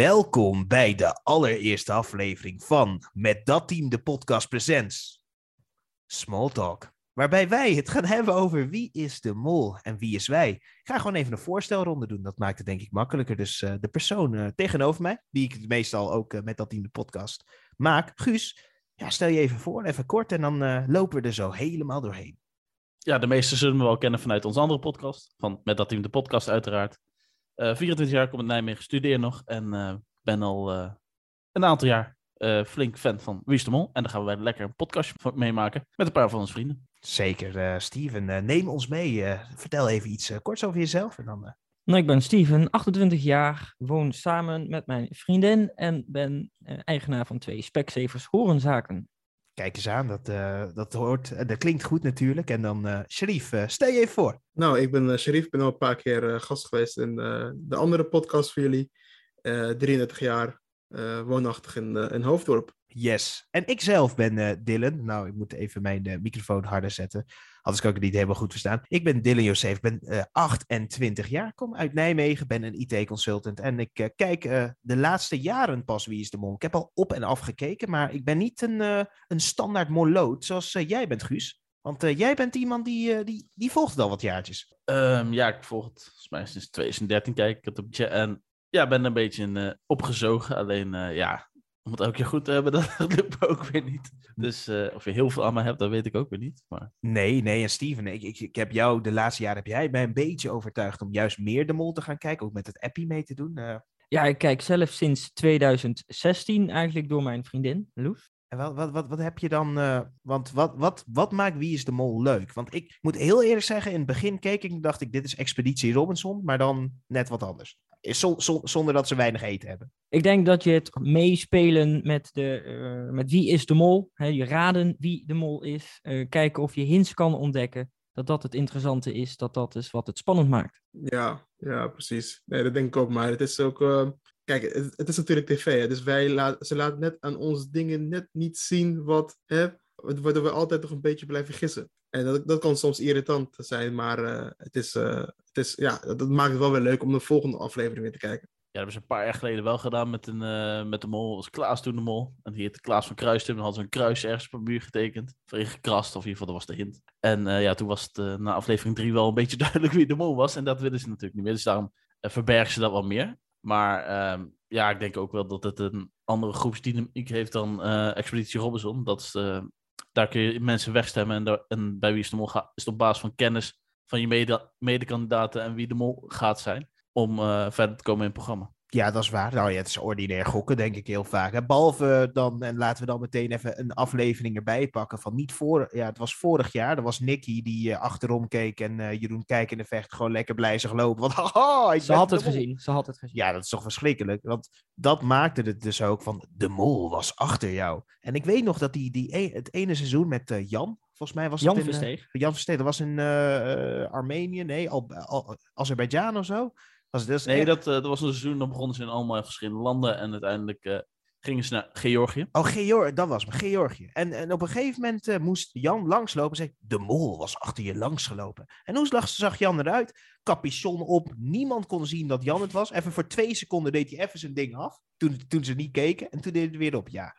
Welkom bij de allereerste aflevering van Met dat team de podcast presents Small Talk. Waarbij wij het gaan hebben over wie is de mol en wie is wij. Ik ga gewoon even een voorstelronde doen. Dat maakt het denk ik makkelijker. Dus uh, de persoon uh, tegenover mij, die ik meestal ook uh, met dat team de podcast maak, Guus. Ja, stel je even voor, even kort en dan lopen we er zo helemaal doorheen. Ja, de meeste zullen we wel kennen vanuit onze andere podcast. Van Met dat team de podcast uiteraard. 24 jaar, kom in Nijmegen, studeer nog en ben al een aantal jaar flink fan van Wie is de Mol. En daar gaan we lekker een podcastje meemaken met een paar van onze vrienden. Zeker, uh, Steven. Uh, neem ons mee. Uh, vertel even iets korts over jezelf. En dan, nou, ik ben Steven, 28 jaar, woon samen met mijn vriendin en ben eigenaar van twee Specsavers Horenzaken. Kijk eens aan, dat, dat, hoort, dat klinkt goed natuurlijk. En dan, uh, Sharif, stel je even voor. Nou, ik ben Sharif, ben al een paar keer gast geweest in de andere podcast voor jullie. 33 jaar, woonachtig in, in Hoofddorp. Yes. En ik zelf ben Dylan. Nou, ik moet even mijn microfoon harder zetten. Anders kan ik het niet helemaal goed verstaan. Ik ben Dylan Josef, ik ben uh, eh, 28 jaar, kom uit Nijmegen, ben een IT-consultant. En ik kijk de laatste jaren pas Wie is de Mol. Ik heb al op en af gekeken, maar ik ben niet een, een standaard moloot zoals jij bent, Guus. Want jij bent iemand die, die, die volgt al wat jaartjes. Um, ja, ik volg het volgens mij sinds 2013 kijk ik het op en ja, ben een beetje opgezogen. Alleen ja, om het elke keer goed te hebben, dat lukt ook weer niet. Dus uh, of je heel veel aan me hebt, dat weet ik ook weer niet. Maar... Nee, nee. En Steven, ik, ik, ik heb jou de laatste jaren, heb jij mij een beetje overtuigd om juist meer de mol te gaan kijken, ook met het appie mee te doen. Uh... Ja, ik kijk zelf sinds 2016 eigenlijk door mijn vriendin, Loes. En wat, wat, wat, wat heb je dan, uh, want wat, wat, wat maakt Wie is de Mol leuk? Want ik moet heel eerlijk zeggen, in het begin keek ik dacht ik, dit is Expeditie Robinson, maar dan net wat anders zonder dat ze weinig eten hebben. Ik denk dat je het meespelen met, de, uh, met wie is de mol, hè, je raden wie de mol is, uh, kijken of je hints kan ontdekken, dat dat het interessante is, dat dat is wat het spannend maakt. Ja, ja precies. Nee, dat denk ik ook, maar het is ook... Uh, kijk, het, het, is natuurlijk tv, hè, dus wij laat, ze laten net aan ons dingen net niet zien wat... Hè, waardoor we altijd nog een beetje blijven gissen. En dat, dat kan soms irritant zijn, maar uh, het, is, uh, het is, ja, dat maakt het wel weer leuk om de volgende aflevering weer te kijken. Ja, dat hebben ze een paar jaar geleden wel gedaan met, een, uh, met de mol. was Klaas toen de mol. En die heette Klaas van Kruistum. Dan hadden ze een kruis ergens op een muur getekend. Of gekrast, of in ieder geval, dat was de hint. En ja, toen was het na aflevering drie wel een beetje duidelijk wie de mol was. En dat willen ze natuurlijk niet meer. Dus daarom verbergen ze dat wat meer. Maar ehm, ja, ik denk ook wel dat het een andere groepsdynamiek heeft dan Expeditie Robinson. Dat is daar kun je mensen wegstemmen. En, en bij wie is de mol gaat, is het op basis van kennis van je mede, medekandidaten en wie de mol gaat zijn. Om uh, verder te komen in het programma. Ja, dat is waar. Nou ja, het is ordinair gokken, denk ik heel vaak. Hè? Behalve dan, en laten we dan meteen even een aflevering erbij pakken van niet voor, ja, het was vorig jaar. Er was Nicky die uh, achterom keek en uh, Jeroen Kijk in de vecht gewoon lekker blij zich lopen. Want haha, ik Ze had het gezien, ze had het gezien. Ja, dat is toch verschrikkelijk. Want dat maakte het dus ook van, de mol was achter jou. En ik weet nog dat die, die e het ene seizoen met uh, Jan, volgens mij was Jan het in, Versteeg. Jan Versteeg, dat was in Armenië, nee, Al Al Azerbeidzjan of zo. Was dus nee, dat, uh, dat was een seizoen, dan begonnen ze in allemaal verschillende landen en uiteindelijk uh, gingen ze naar Georgië. Oh, Georgië, dat was me, Georgië. En, en op een gegeven moment uh, moest Jan langslopen en zei, de mol was achter je langsgelopen. En hoe zag, zag Jan eruit? Capuchon op, niemand kon zien dat Jan het was. Even voor twee seconden deed hij even zijn ding af, toen, toen ze niet keken, en toen deed hij weer op. Ja,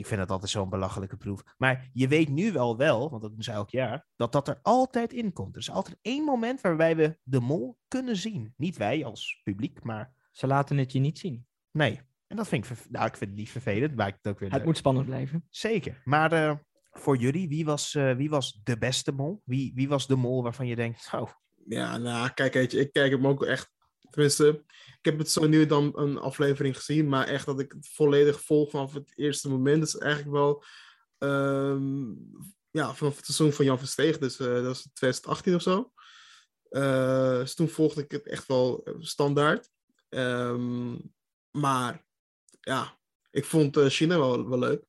ik vind dat altijd zo'n belachelijke proef. Maar je weet nu wel wel, want dat doen ze elk jaar, dat dat er altijd in komt. Er is altijd één moment waarbij we de mol kunnen zien. Niet wij als publiek, maar... Ze laten het je niet zien. Nee. En dat vind ik, nou, ik vind het niet vervelend, maar het ook weer Het moet spannend blijven. Zeker. Maar uh, voor jullie, wie was, uh, wie was de beste mol? Wie, wie was de mol waarvan je denkt, oh... Ja, nou, kijk, weet je, ik kijk hem ook echt Tenminste, ik heb het zo nu dan een aflevering gezien, maar echt dat ik het volledig volg vanaf het eerste moment. is eigenlijk wel um, ja, vanaf het seizoen van Jan Versteeg, dus uh, dat was 2018 of zo. Uh, dus toen volgde ik het echt wel standaard. Um, maar ja, ik vond China wel, wel leuk.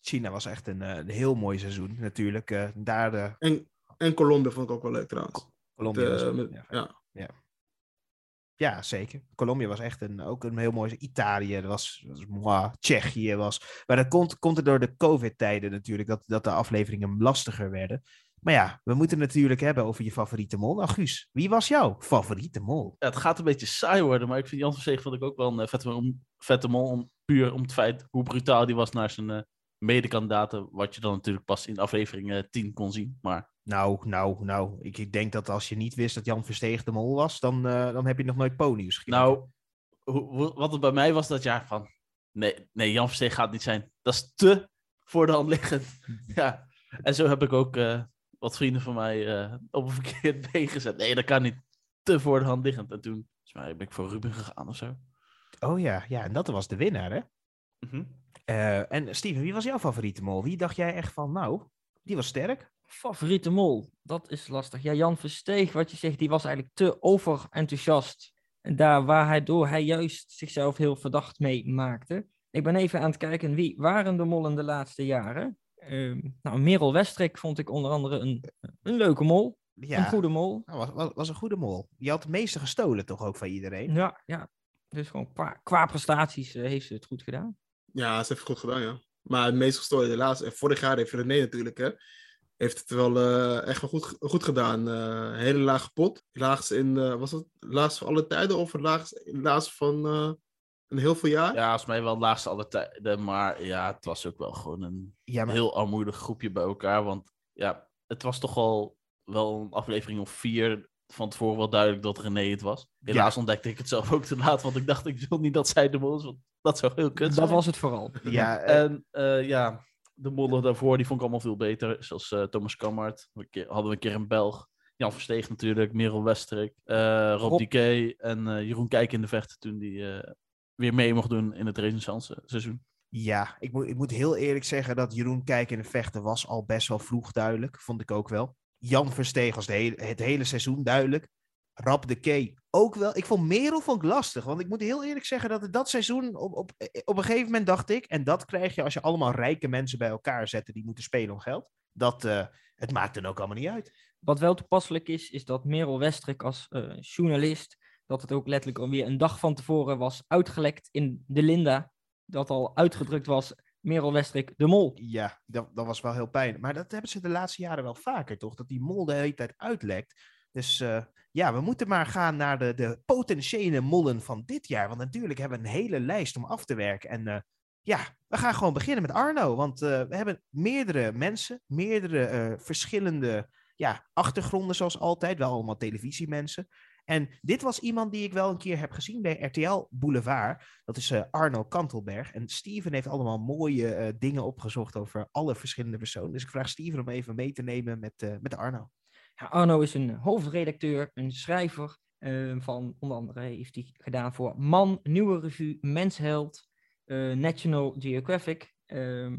China was echt een, een heel mooi seizoen, natuurlijk. daar de... en, en Colombia vond ik ook wel leuk trouwens. Colombia was ook, ja. ja. ja. Ja, zeker. Colombia was echt een, ook een heel mooi. Italië was, was Tsjechië was. Maar dat komt, komt er door de COVID-tijden natuurlijk, dat, dat de afleveringen lastiger werden. Maar ja, we moeten het natuurlijk hebben over je favoriete mol. Nou, wie was jouw favoriete mol? Ja, het gaat een beetje saai worden, maar ik vind Jan Verzegen vond ik ook wel een eh, vette, om, vette mol. Om, puur om het feit hoe brutaal die was naar zijn eh, medekandidaten. Wat je dan natuurlijk pas in aflevering eh, 10 kon zien. Maar Nou, nou, nou. Ik, ik denk dat als je niet wist dat Jan Versteeg de mol was, dan, eh, dan heb je nog nooit ponies gekeken. nou, wat het bij mij was dat jaar van... Nee, nee Jan Verzegen gaat het niet zijn. Dat is te voor de hand liggend. ja, en zo heb ik ook eh, wat vrienden van mij eh, op een verkeerd been gezet. Nee, dat kan niet. Te voor de hand liggend. En toen volgens mij ben ik voor Ruben gegaan of zo. Oh ja, ja, en dat was de winnaar, hè? Mhm. Eh, en Steven, wie was jouw favoriete mol? Wie dacht jij echt van, nou, die was sterk? Favoriete mol, dat is lastig. Ja, Jan Versteeg, wat je zegt, die was eigenlijk te overenthousiast. En daar waar hij door hij juist zichzelf heel verdacht mee maakte. Ik ben even aan het kijken, wie waren de mollen de laatste jaren? Ehm, nou, Merel Westrik vond ik onder andere een, een leuke mol. Ja, Een goede mol. nou, was, was, was een goede mol. Je had het meeste gestolen toch ook van iedereen? Ja, ja. Dus gewoon qua, qua prestaties eh, heeft ze het goed gedaan. Ja, ze heeft het goed gedaan, ja. Maar het meest gestolen helaas. En vorig jaar heeft René natuurlijk, hè. Heeft het wel eh, echt wel goed, goed gedaan. Eh, hele lage pot. Laagst in, eh, was het laagst van alle tijden of laagst, laagst van eh, een heel veel jaar? Ja, volgens mij wel het laagste alle tijden. Maar ja, het was ook wel gewoon een Ja, maar heel armoedig groepje bij elkaar. Want ja, het was toch al wel een aflevering of vier van tevoren wel duidelijk dat René het was. Helaas ontdekte ik het zelf ook te laat, want ik dacht ik wil niet dat zij de mol is. Want dat zou heel kut zijn. Dat was het vooral. ja, En eh, ja, de mollen daarvoor, die vond ik allemaal veel beter. Zoals eh, Thomas Kammert. We hadden we een keer een Belg. Jan Versteeg natuurlijk, Merel Westrik, eh Rob, Rob. En eh, Jeroen Kijk in de vechten toen die weer mee mocht doen in het Renaissance seizoen. ja ik, moet, ik moet heel eerlijk zeggen dat Jeroen Kijk in de vechten was al best wel vroeg duidelijk. Vond ik ook wel. Jan Versteeg was de hele, het hele seizoen duidelijk. Rap de K ook wel. Ik vond Merel vond ik lastig. Want ik moet heel eerlijk zeggen dat het dat seizoen op, op, op een gegeven moment dacht ik. En dat krijg je als je allemaal rijke mensen bij elkaar zet die moeten spelen om geld. Dat eh, het maakt dan ook allemaal niet uit. Wat wel toepasselijk is, is dat Merel Westrik als eh, journalist, dat het ook letterlijk alweer een dag van tevoren was uitgelekt in de Linda. Dat al uitgedrukt was, Merel Westrik de mol. Ja, dat, dat was wel heel pijnlijk. Maar dat hebben ze de laatste jaren wel vaker, toch? Dat die mol de hele tijd uitlekt. Dus eh, ja, we moeten maar gaan naar de, de potentiële mollen van dit jaar. Want natuurlijk hebben we een hele lijst om af te werken. En eh, ja, we gaan gewoon beginnen met Arno. Want eh, we hebben meerdere mensen, meerdere verschillende ja, achtergronden zoals altijd. Wel allemaal televisiemensen. En dit was iemand die ik wel een keer heb gezien bij RTL Boulevard. Dat is Arno Kantelberg. En Steven heeft allemaal mooie dingen opgezocht over alle verschillende personen. Dus ik vraag Steven om even mee te nemen met, met Arno. Arno is een hoofdredacteur, een schrijver eh, van onder andere heeft hij gedaan voor Man, Nieuwe Revue, Mensheld, eh, National Geographic. Ehm,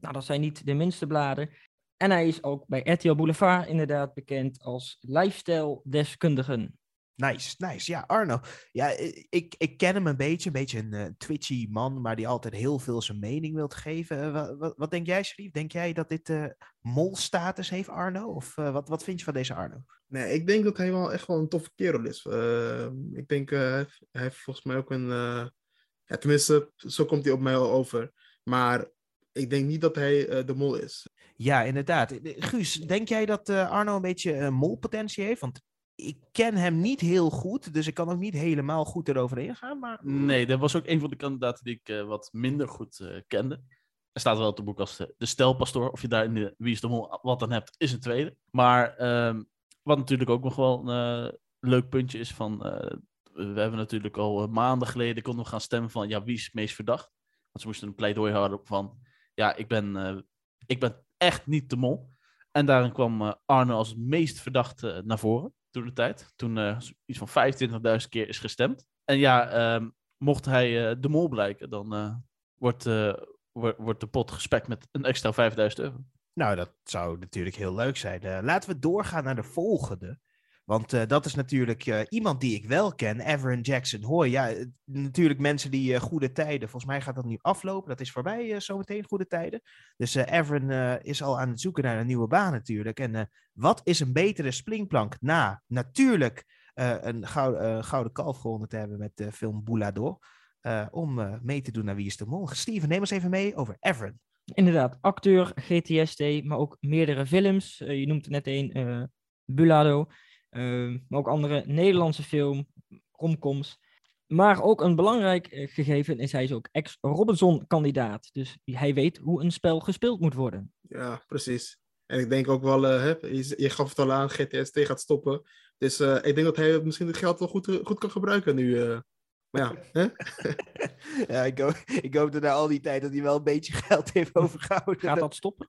nou, dat zijn niet de minste bladen. En hij is ook bij RTL Boulevard inderdaad bekend als lifestyle-deskundigen. Nice, nice. Ja, Arno. Ja, ik, ik ken hem een beetje. Een beetje een eh, twitchy man, maar die altijd heel veel zijn mening wilt geven. Eh, wa- wa- wat, denk jij, Sharif? Denk jij dat dit eh mol-status heeft, Arno? Of wat, wat vind je van deze Arno? Nee, ik denk dat hij wel echt wel een toffe kerel is. Ik denk, hij heeft- volgens mij ook een... ja, tenminste, zo komt hij op mij wel over. Maar ik denk niet dat hij de mol is. Ja, inderdaad. Guus, denk jij dat Arno een beetje molpotentie heeft? Want ik ken hem niet heel goed, dus ik kan ook niet helemaal goed erover ingaan. Maar Nee, dat was ook een van de kandidaten die ik eh, wat minder goed eh, kende. Er staat wel op het boek als de, de stelpastoor. Of je daar in de Wie is de Mol wat aan hebt, is een tweede. Maar ehm, wat natuurlijk ook nog wel een eh, leuk puntje is van... we hebben natuurlijk al maanden geleden konden we gaan stemmen van... Ja, wie is het meest verdacht? Want ze moesten een pleidooi houden van... Ja, ik ben, ik ben echt niet de mol. En daarin kwam Arno als het meest verdachte naar voren toen de tijd. Toen eh, iets van 25.000 keer is gestemd. En ja, ehm, mocht hij eh, de mol blijken, dan eh, wordt, wordt, wordt de pot gespekt met een extra 5000 euro. Nou, dat zou natuurlijk heel leuk zijn. Laten we doorgaan naar de volgende. Want eh, dat is natuurlijk eh, iemand die ik wel ken, Everin Jackson Hoy. Ja, eh, natuurlijk mensen die goede tijden. Volgens mij gaat dat nu aflopen. Dat is voorbij zometeen, goede tijden. Dus Everin is al aan het zoeken naar een nieuwe baan natuurlijk. En wat is een betere springplank na natuurlijk een gouden, gouden kalf gewonnen te hebben met de film Boulador. om mee te doen naar Wie is de Mol. Steven, neem ons even mee over Everin. Inderdaad, acteur, GTSD, maar ook meerdere films. Je noemt net een, Bulado. Eh, maar ook andere Nederlandse film, romcoms. Maar ook een belangrijk eh, gegeven is hij is ook ex-Robinson-kandidaat. Dus hij weet hoe een spel gespeeld moet worden. Ja, precies. En ik denk ook wel, eh, hè, je, je gaf het al aan, GTST gaat stoppen. Dus eh, ik denk dat hij misschien het geld wel goed, goed kan gebruiken nu. eh. Maar ja, hè? ja, ik, hoop, ik hoop dat na al die tijd dat hij wel een beetje geld heeft overgehouden. Gaat dat stoppen?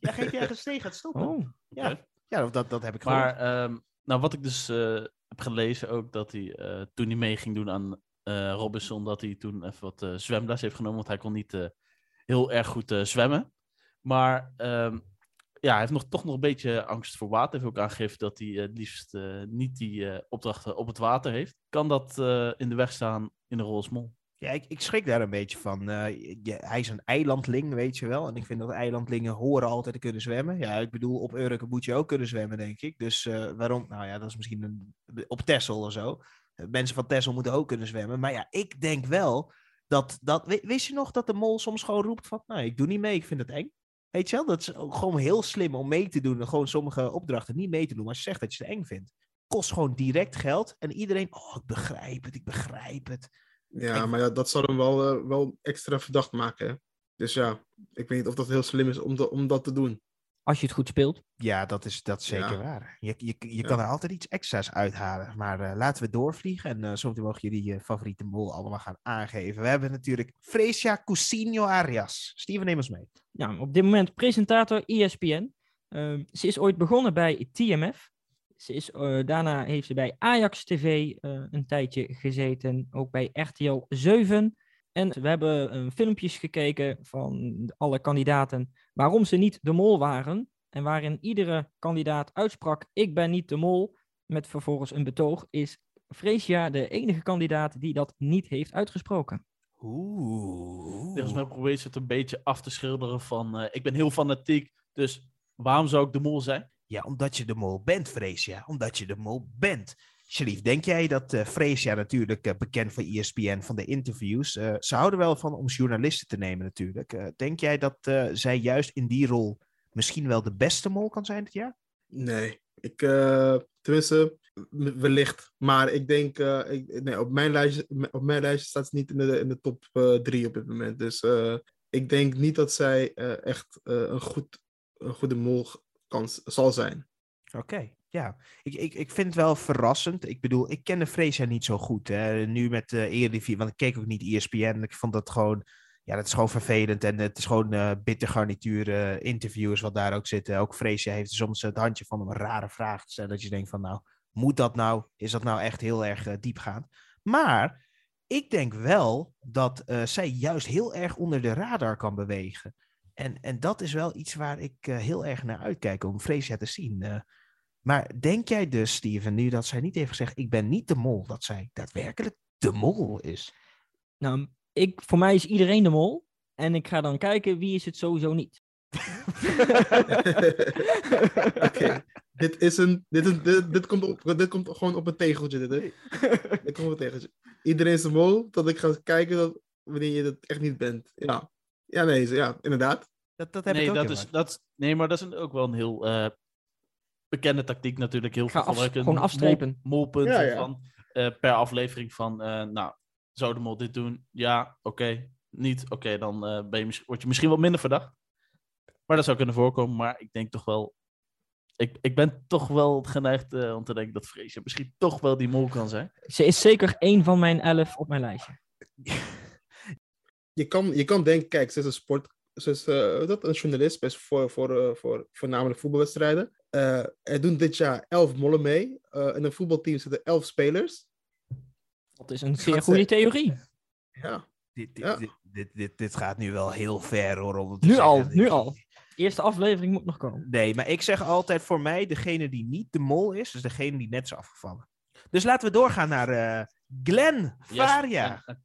Ja, GTSD gaat stoppen. Oh, Ja, ja dat, dat heb ik gehoord. Maar ehm, nou, wat ik dus eh, heb gelezen ook, dat hij eh, toen hij mee ging doen aan eh, Robinson, dat hij toen even wat zwemles heeft genomen, want hij kon niet heel erg goed zwemmen. Maar ehm, ja, hij heeft nog, toch nog een beetje angst voor water. Hij heeft ook aangegeven dat hij het liefst niet die opdrachten op het water heeft. Kan dat in de weg staan in de mol? Ja, ik, ik schrik daar een beetje van. Eh, hij is een eilandling, weet je wel. En ik vind dat eilandlingen horen altijd te kunnen zwemmen. Ja, ik bedoel, op Urken moet je ook kunnen zwemmen, denk ik. Dus eh, waarom? Nou ja, dat is misschien een, op Texel of zo. Eh, Mensen van Texel moeten ook kunnen zwemmen. Maar ja, ik denk wel dat... dat wi- wist je nog dat de mol soms gewoon roept van... Nou, ik doe niet mee, ik vind het eng. Weet je wel? Dat is gewoon heel slim om mee te doen. En gewoon sommige opdrachten niet mee te doen. Maar als je zegt dat je het eng vindt. Kost gewoon direct geld. En iedereen... Oh, ik begrijp het, ik begrijp het. Ja, maar ja, dat zal hem wel, eh, wel extra verdacht maken. Hè? Dus ja, ik weet niet of dat heel slim is om, dat- om dat te doen. als je het goed speelt. Ja, dat is, dat is zeker Ja. waar. Je, je, je Ja. kan er altijd iets extra's uithalen. Maar eh, laten we doorvliegen. En uh, zometeen mogen jullie je favoriete mol allemaal gaan aangeven. We hebben natuurlijk Fresia Cousinho Arias. Steven, neem ons mee. Ja, op dit moment presentator ESPN. Ehm, ze is ooit begonnen bij TMF. Ze is, eh, daarna heeft ze bij Ajax TV eh, een tijdje gezeten, ook bij RTL 7. En we hebben eh, filmpjes gekeken van alle kandidaten waarom ze niet de mol waren. En waarin iedere kandidaat uitsprak, ik ben niet de mol, met vervolgens een betoog, is Freesia de enige kandidaat die dat niet heeft uitgesproken. Oeh. Volgens mij probeert ze het een beetje af te schilderen van... eh, ik ben heel fanatiek, dus waarom zou ik de mol zijn? Ja, omdat je de mol bent, Fresia. Omdat je de mol bent. Sharif, denk jij dat eh Fresia natuurlijk eh, bekend van ESPN, van de interviews, eh, ze houden wel van om journalisten te nemen natuurlijk. Denk jij dat zij juist in die rol misschien wel de beste mol kan zijn dit jaar? Nee, ik, tenminste, wellicht. Maar ik denk, ik, nee, op, mijn lijstje, op mijn lijstje staat ze niet in de, in de top drie op dit moment. Dus ik denk niet dat zij echt een, goed, een goede mol kan, zal zijn. Oké, ja. Ik, ik, ik vind het wel verrassend. Ik bedoel, ik kende Freesia niet zo goed. Hè. Nu met uh, Eredivisie, want ik keek ook niet ESPN. Ik vond dat gewoon, ja, dat is gewoon vervelend. En het is gewoon uh, bitter garnituur uh, interviewers wat daar ook zitten. Ook Freesia heeft soms het handje van om een rare vraag te stellen. Dat je denkt van, nou, moet dat nou? Is dat nou echt heel erg diepgaand? Maar ik denk wel dat zij juist heel erg onder de radar kan bewegen. En, en dat is wel iets waar ik uh, heel erg naar uitkijk om Freesia te zien. Uh, maar denk jij dus, Steven, nu dat zij niet heeft gezegd: Ik ben niet de mol, dat zij daadwerkelijk de mol is? Nou, ik, voor mij is iedereen de mol. En ik ga dan kijken wie is het sowieso niet. okay. Dit, is een, dit, is, dit, dit, komt op, dit komt gewoon op een tegeltje. Dit, hè? dit komt op een tegeltje. Iedereen is de mol, dat ik ga kijken dat, wanneer je dat echt niet bent. Ja, ja nee, ja, inderdaad. Dat, dat heb nee, ik ook dat is, dat, nee, maar dat is een, ook wel een heel uh, bekende tactiek natuurlijk. Heel ga veel af, gewoon afstrepen. Mol, molpunten ja, ja. van uh, per aflevering van, uh, nou, zou de mol dit doen? Ja, oké. Okay. Niet, oké, okay, dan uh, ben je, word je misschien wat minder verdacht. Maar dat zou kunnen voorkomen, maar ik denk toch wel... Ik, ik ben toch wel geneigd uh, om te denken dat Freesia misschien toch wel die mol kan zijn. Ze is zeker één van mijn elf op mijn lijstje. Je kan, je kan denken, kijk, ze is een sport... Ze is uh, dat, een journalist best voor, voor, uh, voor voornamelijk voetbalwedstrijden. Uh, er doen dit jaar elf mollen mee. in een voetbalteam zitten elf spelers. Dat is een zeer goede theorie. Ja. Dit, dit, ja. dit, dit, dit, dit, gaat nu wel heel ver hoor. Om nu al, nu al. Eerste aflevering moet nog komen. Nee, maar ik zeg altijd voor mij, degene die niet de mol is, is degene die net is afgevallen. Dus laten we doorgaan naar uh, Glenn Faria. Yes.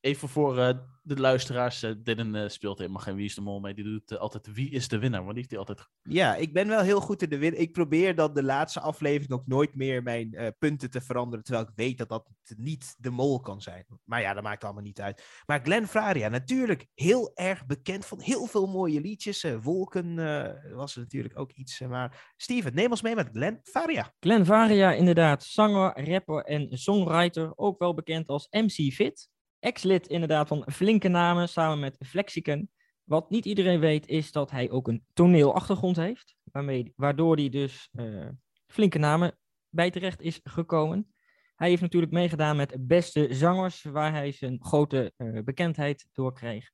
Even voor eh, de luisteraars. eh Dylan eh, speelt helemaal geen Wie is de Mol mee. Die doet altijd Wie is de winnaar. Want die heeft hij altijd... Ja, ik ben wel heel goed in de win. Ik probeer dan de laatste aflevering ook nooit meer mijn eh, punten te veranderen. Terwijl ik weet dat dat niet de mol kan zijn. Maar ja, dat maakt allemaal niet uit. Maar Glenn Faria, natuurlijk heel erg bekend van heel veel mooie liedjes. Eh, Wolken eh, was er natuurlijk ook iets. maar Steven, neem ons mee met Glenn Faria. Glenn Varia, inderdaad, zanger, rapper en songwriter, ook wel bekend als MC Fit. Ex-lid inderdaad van Flinke Namen samen met Flexicon. Wat niet iedereen weet is dat hij ook een toneelachtergrond heeft, waarmee, waardoor hij dus eh, Flinke Namen bij terecht is gekomen. Hij heeft natuurlijk meegedaan met Beste Zangers, waar hij zijn grote eh, bekendheid door kreeg.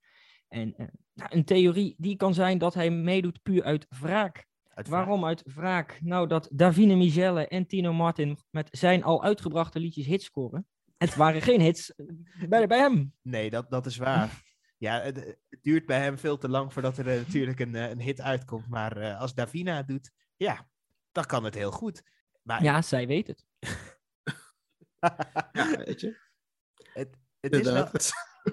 En eh, nou, een theorie die kan zijn dat hij meedoet puur uit wraak. Uit Waarom uit wraak? Nou, dat Davine Michelle en Tino Martin met zijn al uitgebrachte liedjes hits scoren. Het waren geen hits bij, bij hem. Nee, dat, dat is waar. Ja, het, het duurt bij hem veel te lang voordat er eh, natuurlijk een, eh, een hit uitkomt. Maar eh, als Davina het doet, ja, dan kan het heel goed. Maar Ja, zij weet het. Ja, weet je. het, is wel.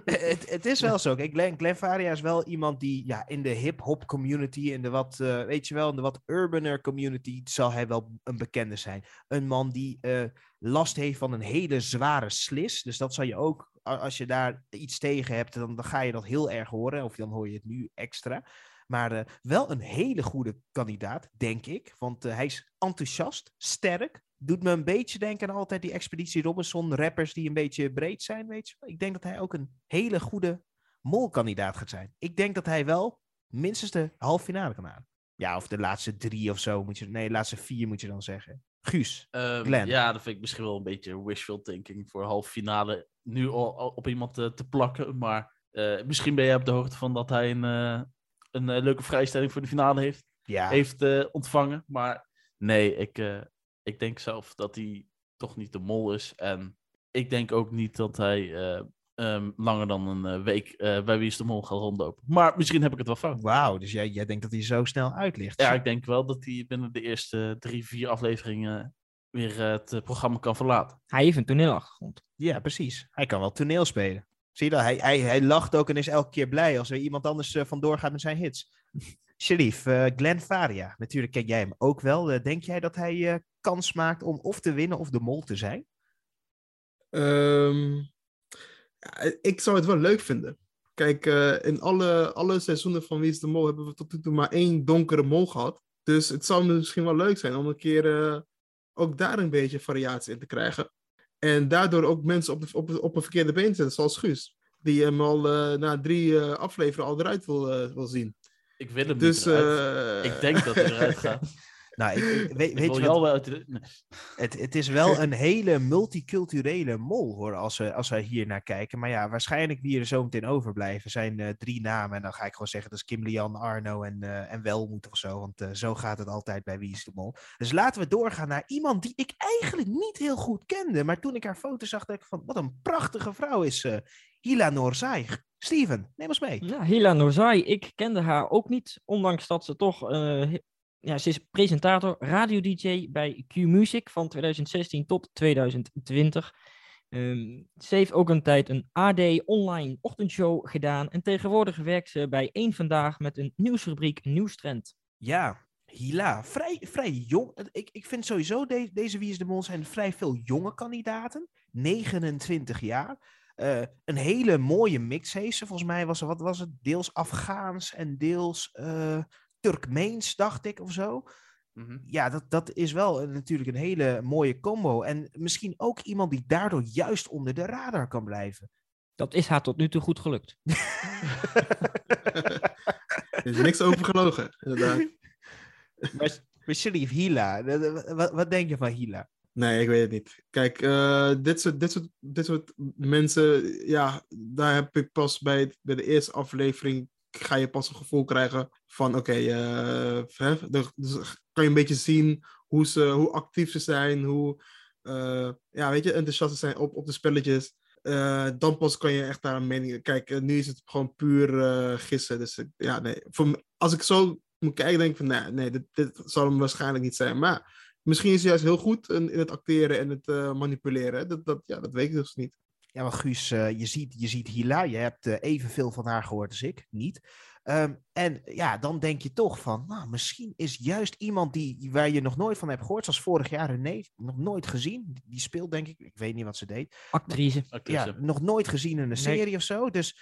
Het, het is wel zo. Kijk, Glenn, Glenn is wel iemand die ja, in de hip-hop community, in de wat, eh, weet je wel, in de wat urbaner community, zal hij wel een bekende zijn. Een man die eh, last heeft van een hele zware slis. Dus dat zal je ook, als je daar iets tegen hebt, dan, dan ga je dat heel erg horen. Of dan hoor je het nu extra. Maar eh, wel een hele goede kandidaat, denk ik. Want eh, hij is enthousiast, sterk. Doet me een beetje denken aan altijd die Expeditie Robinson rappers die een beetje breed zijn, weet je. Ik denk dat hij ook een hele goede molkandidaat gaat zijn. Ik denk dat hij wel minstens de halve finale kan halen. Ja, of de laatste drie of zo moet je... Nee, de laatste vier moet je dan zeggen. Guus. Glenn. Ja, dat vind ik misschien wel een beetje wishful thinking voor halve finale nu al, al op iemand te, te plakken. Maar eh, misschien ben je op de hoogte van dat hij een, eh, een eh, leuke vrijstelling voor de finale heeft, Ja, heeft eh, ontvangen. Maar nee, ik, eh, ik denk zelf dat hij toch niet de mol is. En ik denk ook niet dat hij eh, ehm, langer dan een eh, week eh, bij Wie is de Mol gaat rondlopen. Maar misschien heb ik het wel fout. wauw. Dus jij, jij denkt dat hij zo snel uitlicht. Ja, ik denk wel dat hij binnen de eerste drie, vier afleveringen weer het programma kan verlaten. Hij heeft een toneelachtergrond. Ja, precies. Hij kan wel toneel spelen. Zie je dat? Hij, hij, hij lacht ook en is elke keer blij als er iemand anders vandoor gaat met zijn hits. Sharif, eh Glenn Faria. Natuurlijk ken jij hem ook wel. Eh, denk jij dat hij eh, kans maakt om of te winnen of de mol te zijn? Ehm, ik zou het wel leuk vinden. Kijk, in alle, alle seizoenen van Wie is de Mol hebben we tot nu toe maar één donkere mol gehad. Dus het zou misschien wel leuk zijn om een keer ook daar een beetje variatie in te krijgen. En daardoor ook mensen op, op, op een verkeerde been zetten, zoals Guus. Die hem al na drie afleveringen al eruit wil, wil zien. Ik wil hem Dus niet eruit. eh, Ik denk dat hij eruit gaat. Nou, ik, ik- weet, Ik weet je wat? de... nee. Het, het is wel een hele multiculturele mol, hoor, als we, als we hier naar kijken. Maar ja, waarschijnlijk wie er zo meteen overblijven zijn eh, drie namen. En dan ga ik gewoon zeggen, dat is Kim Lian, Arno en, eh en Welmoed of zo. Want zo gaat het altijd bij Wie is de Mol. Dus laten we doorgaan naar iemand die ik eigenlijk niet heel goed kende. Maar toen ik haar foto zag, dacht ik van, wat een prachtige vrouw is eh Hila Noorzai. Steven, neem ons mee. Ja, Hila Norzai, ik kende haar ook niet, ondanks dat ze toch, eh, ja, ze is presentator, radio-dj bij Q-Music van 2016 tot 2020. Ehm, ze heeft ook een tijd een AD online ochtendshow gedaan en tegenwoordig werkt ze bij Eén Vandaag met een nieuwsrubriek Nieuwstrend. Ja, Hila, vrij, vrij jong. Ik, ik vind sowieso de- deze Wie is de Mol zijn vrij veel jonge kandidaten. 29 jaar. Eh, een hele mooie mix heeft ze. Volgens mij was er, wat was het? Deels Afghaans en deels eh Turkmeens, dacht ik of zo. Mhm. Ja, dat, dat is wel een- natuurlijk een hele mooie combo. En misschien ook iemand die daardoor juist onder de radar kan blijven. Dat is haar tot nu toe goed gelukt. er is niks over gelogen, inderdaad. maar, maar Sharif, Hila, eh, eh, wat, wat denk je van Hila? Nee, ik weet het niet. Kijk, eh, dit, soort, dit, soort, dit soort mensen, ja, daar heb ik pas bij, bij de eerste aflevering, ga je pas een gevoel krijgen van, oké, eh, hè, de- dus kan je een beetje zien hoe, ze, hoe actief ze zijn, hoe, eh, ja, weet je, enthousiast ze zijn op, op de spelletjes. Eh, dan pas kan je echt daar een mening... Kijk, eh, nu is het gewoon puur eh, gissen. Dus ja, nee. Voor, als ik zo moet kijken, denk ik van, nee, nee dit zal hem waarschijnlijk niet zijn. Maar misschien is hij juist heel goed in, in het acteren en het eh, manipuleren. Dat, dat, ja, dat weet ik dus niet. Ja, maar Guus, eh, je, ziet, je ziet Hila, je hebt eh, evenveel van haar gehoord als ik, niet. Ehm, en ja, dan denk je toch van, nou, misschien is juist iemand die, waar je nog nooit van hebt gehoord, zoals vorig jaar René, nog nooit gezien. Die speelt denk ik, ik weet niet wat ze deed. Actrice. Actrice. Ja, nog nooit gezien in een serie of zo. Dus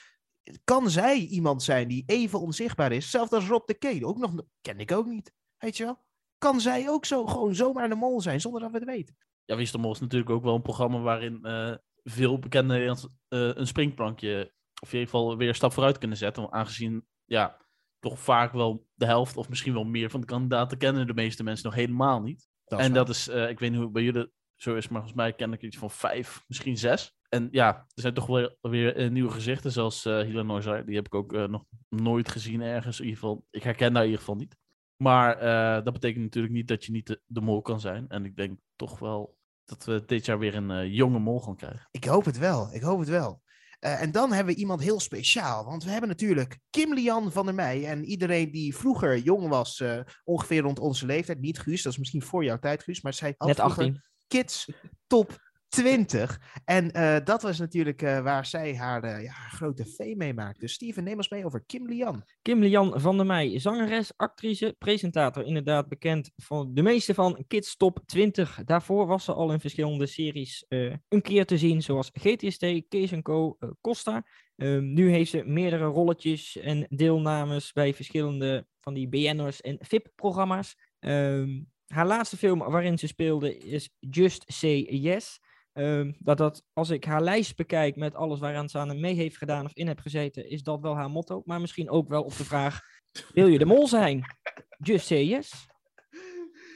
kan zij iemand zijn die even onzichtbaar is? Zelfs als Rob de Kane, ook nog, ken ik ook niet. Weet je wel? Kan zij ook zo gewoon zomaar de mol zijn, zonder dat we het weten? Ja, Wie is de Mol is natuurlijk ook wel een programma waarin eh, veel bekende Nederlanders eh, een springplankje, of in ieder geval weer een stap vooruit kunnen zetten. Aangezien, ja, toch vaak wel de helft of misschien wel meer van de kandidaten kennen de meeste mensen nog helemaal niet. en waar. dat is, eh, ik weet niet hoe het bij jullie zo is, maar volgens mij ken ik iets van vijf, misschien zes. En ja, er zijn toch wel weer eh, nieuwe gezichten, zoals eh Hila Noizar. Die heb ik ook nog nooit gezien ergens. In ieder geval, ik herken daar in ieder geval niet. Maar eh, dat betekent natuurlijk niet dat je niet de, de mol kan zijn. En ik denk toch wel dat we dit jaar weer een eh, jonge mol gaan krijgen. Ik hoop het wel, ik hoop het wel. Eh, en dan hebben we iemand heel speciaal, want we hebben natuurlijk Kim Lian van der Meij. En iedereen die vroeger jong was, eh, ongeveer rond onze leeftijd, niet Guus, dat is misschien voor jouw tijd Guus, maar zij had Net vroeger 18. Kids Top 20. En eh, dat was natuurlijk eh, waar zij haar, eh, ja, grote vee mee maakte. Dus Steven, neem ons mee over Kim Lian. Kim Lian van der Meij, zangeres, actrice, presentator. Inderdaad bekend van de meeste van Kids Top 20. Daarvoor was ze al in verschillende series een keer te zien, zoals GTST, Kees Co, Costa. Ehm, nu heeft ze meerdere rolletjes en deelnames bij verschillende van die BN'ers en VIP-programma's. Ehm, haar laatste film waarin ze speelde is Just Say Yes. Ehm, dat dat, als ik haar lijst bekijk met alles waaraan ze aan mee heeft gedaan of in heb gezeten, is dat wel haar motto. Maar misschien ook wel op de vraag, wil je de mol zijn? Just say yes.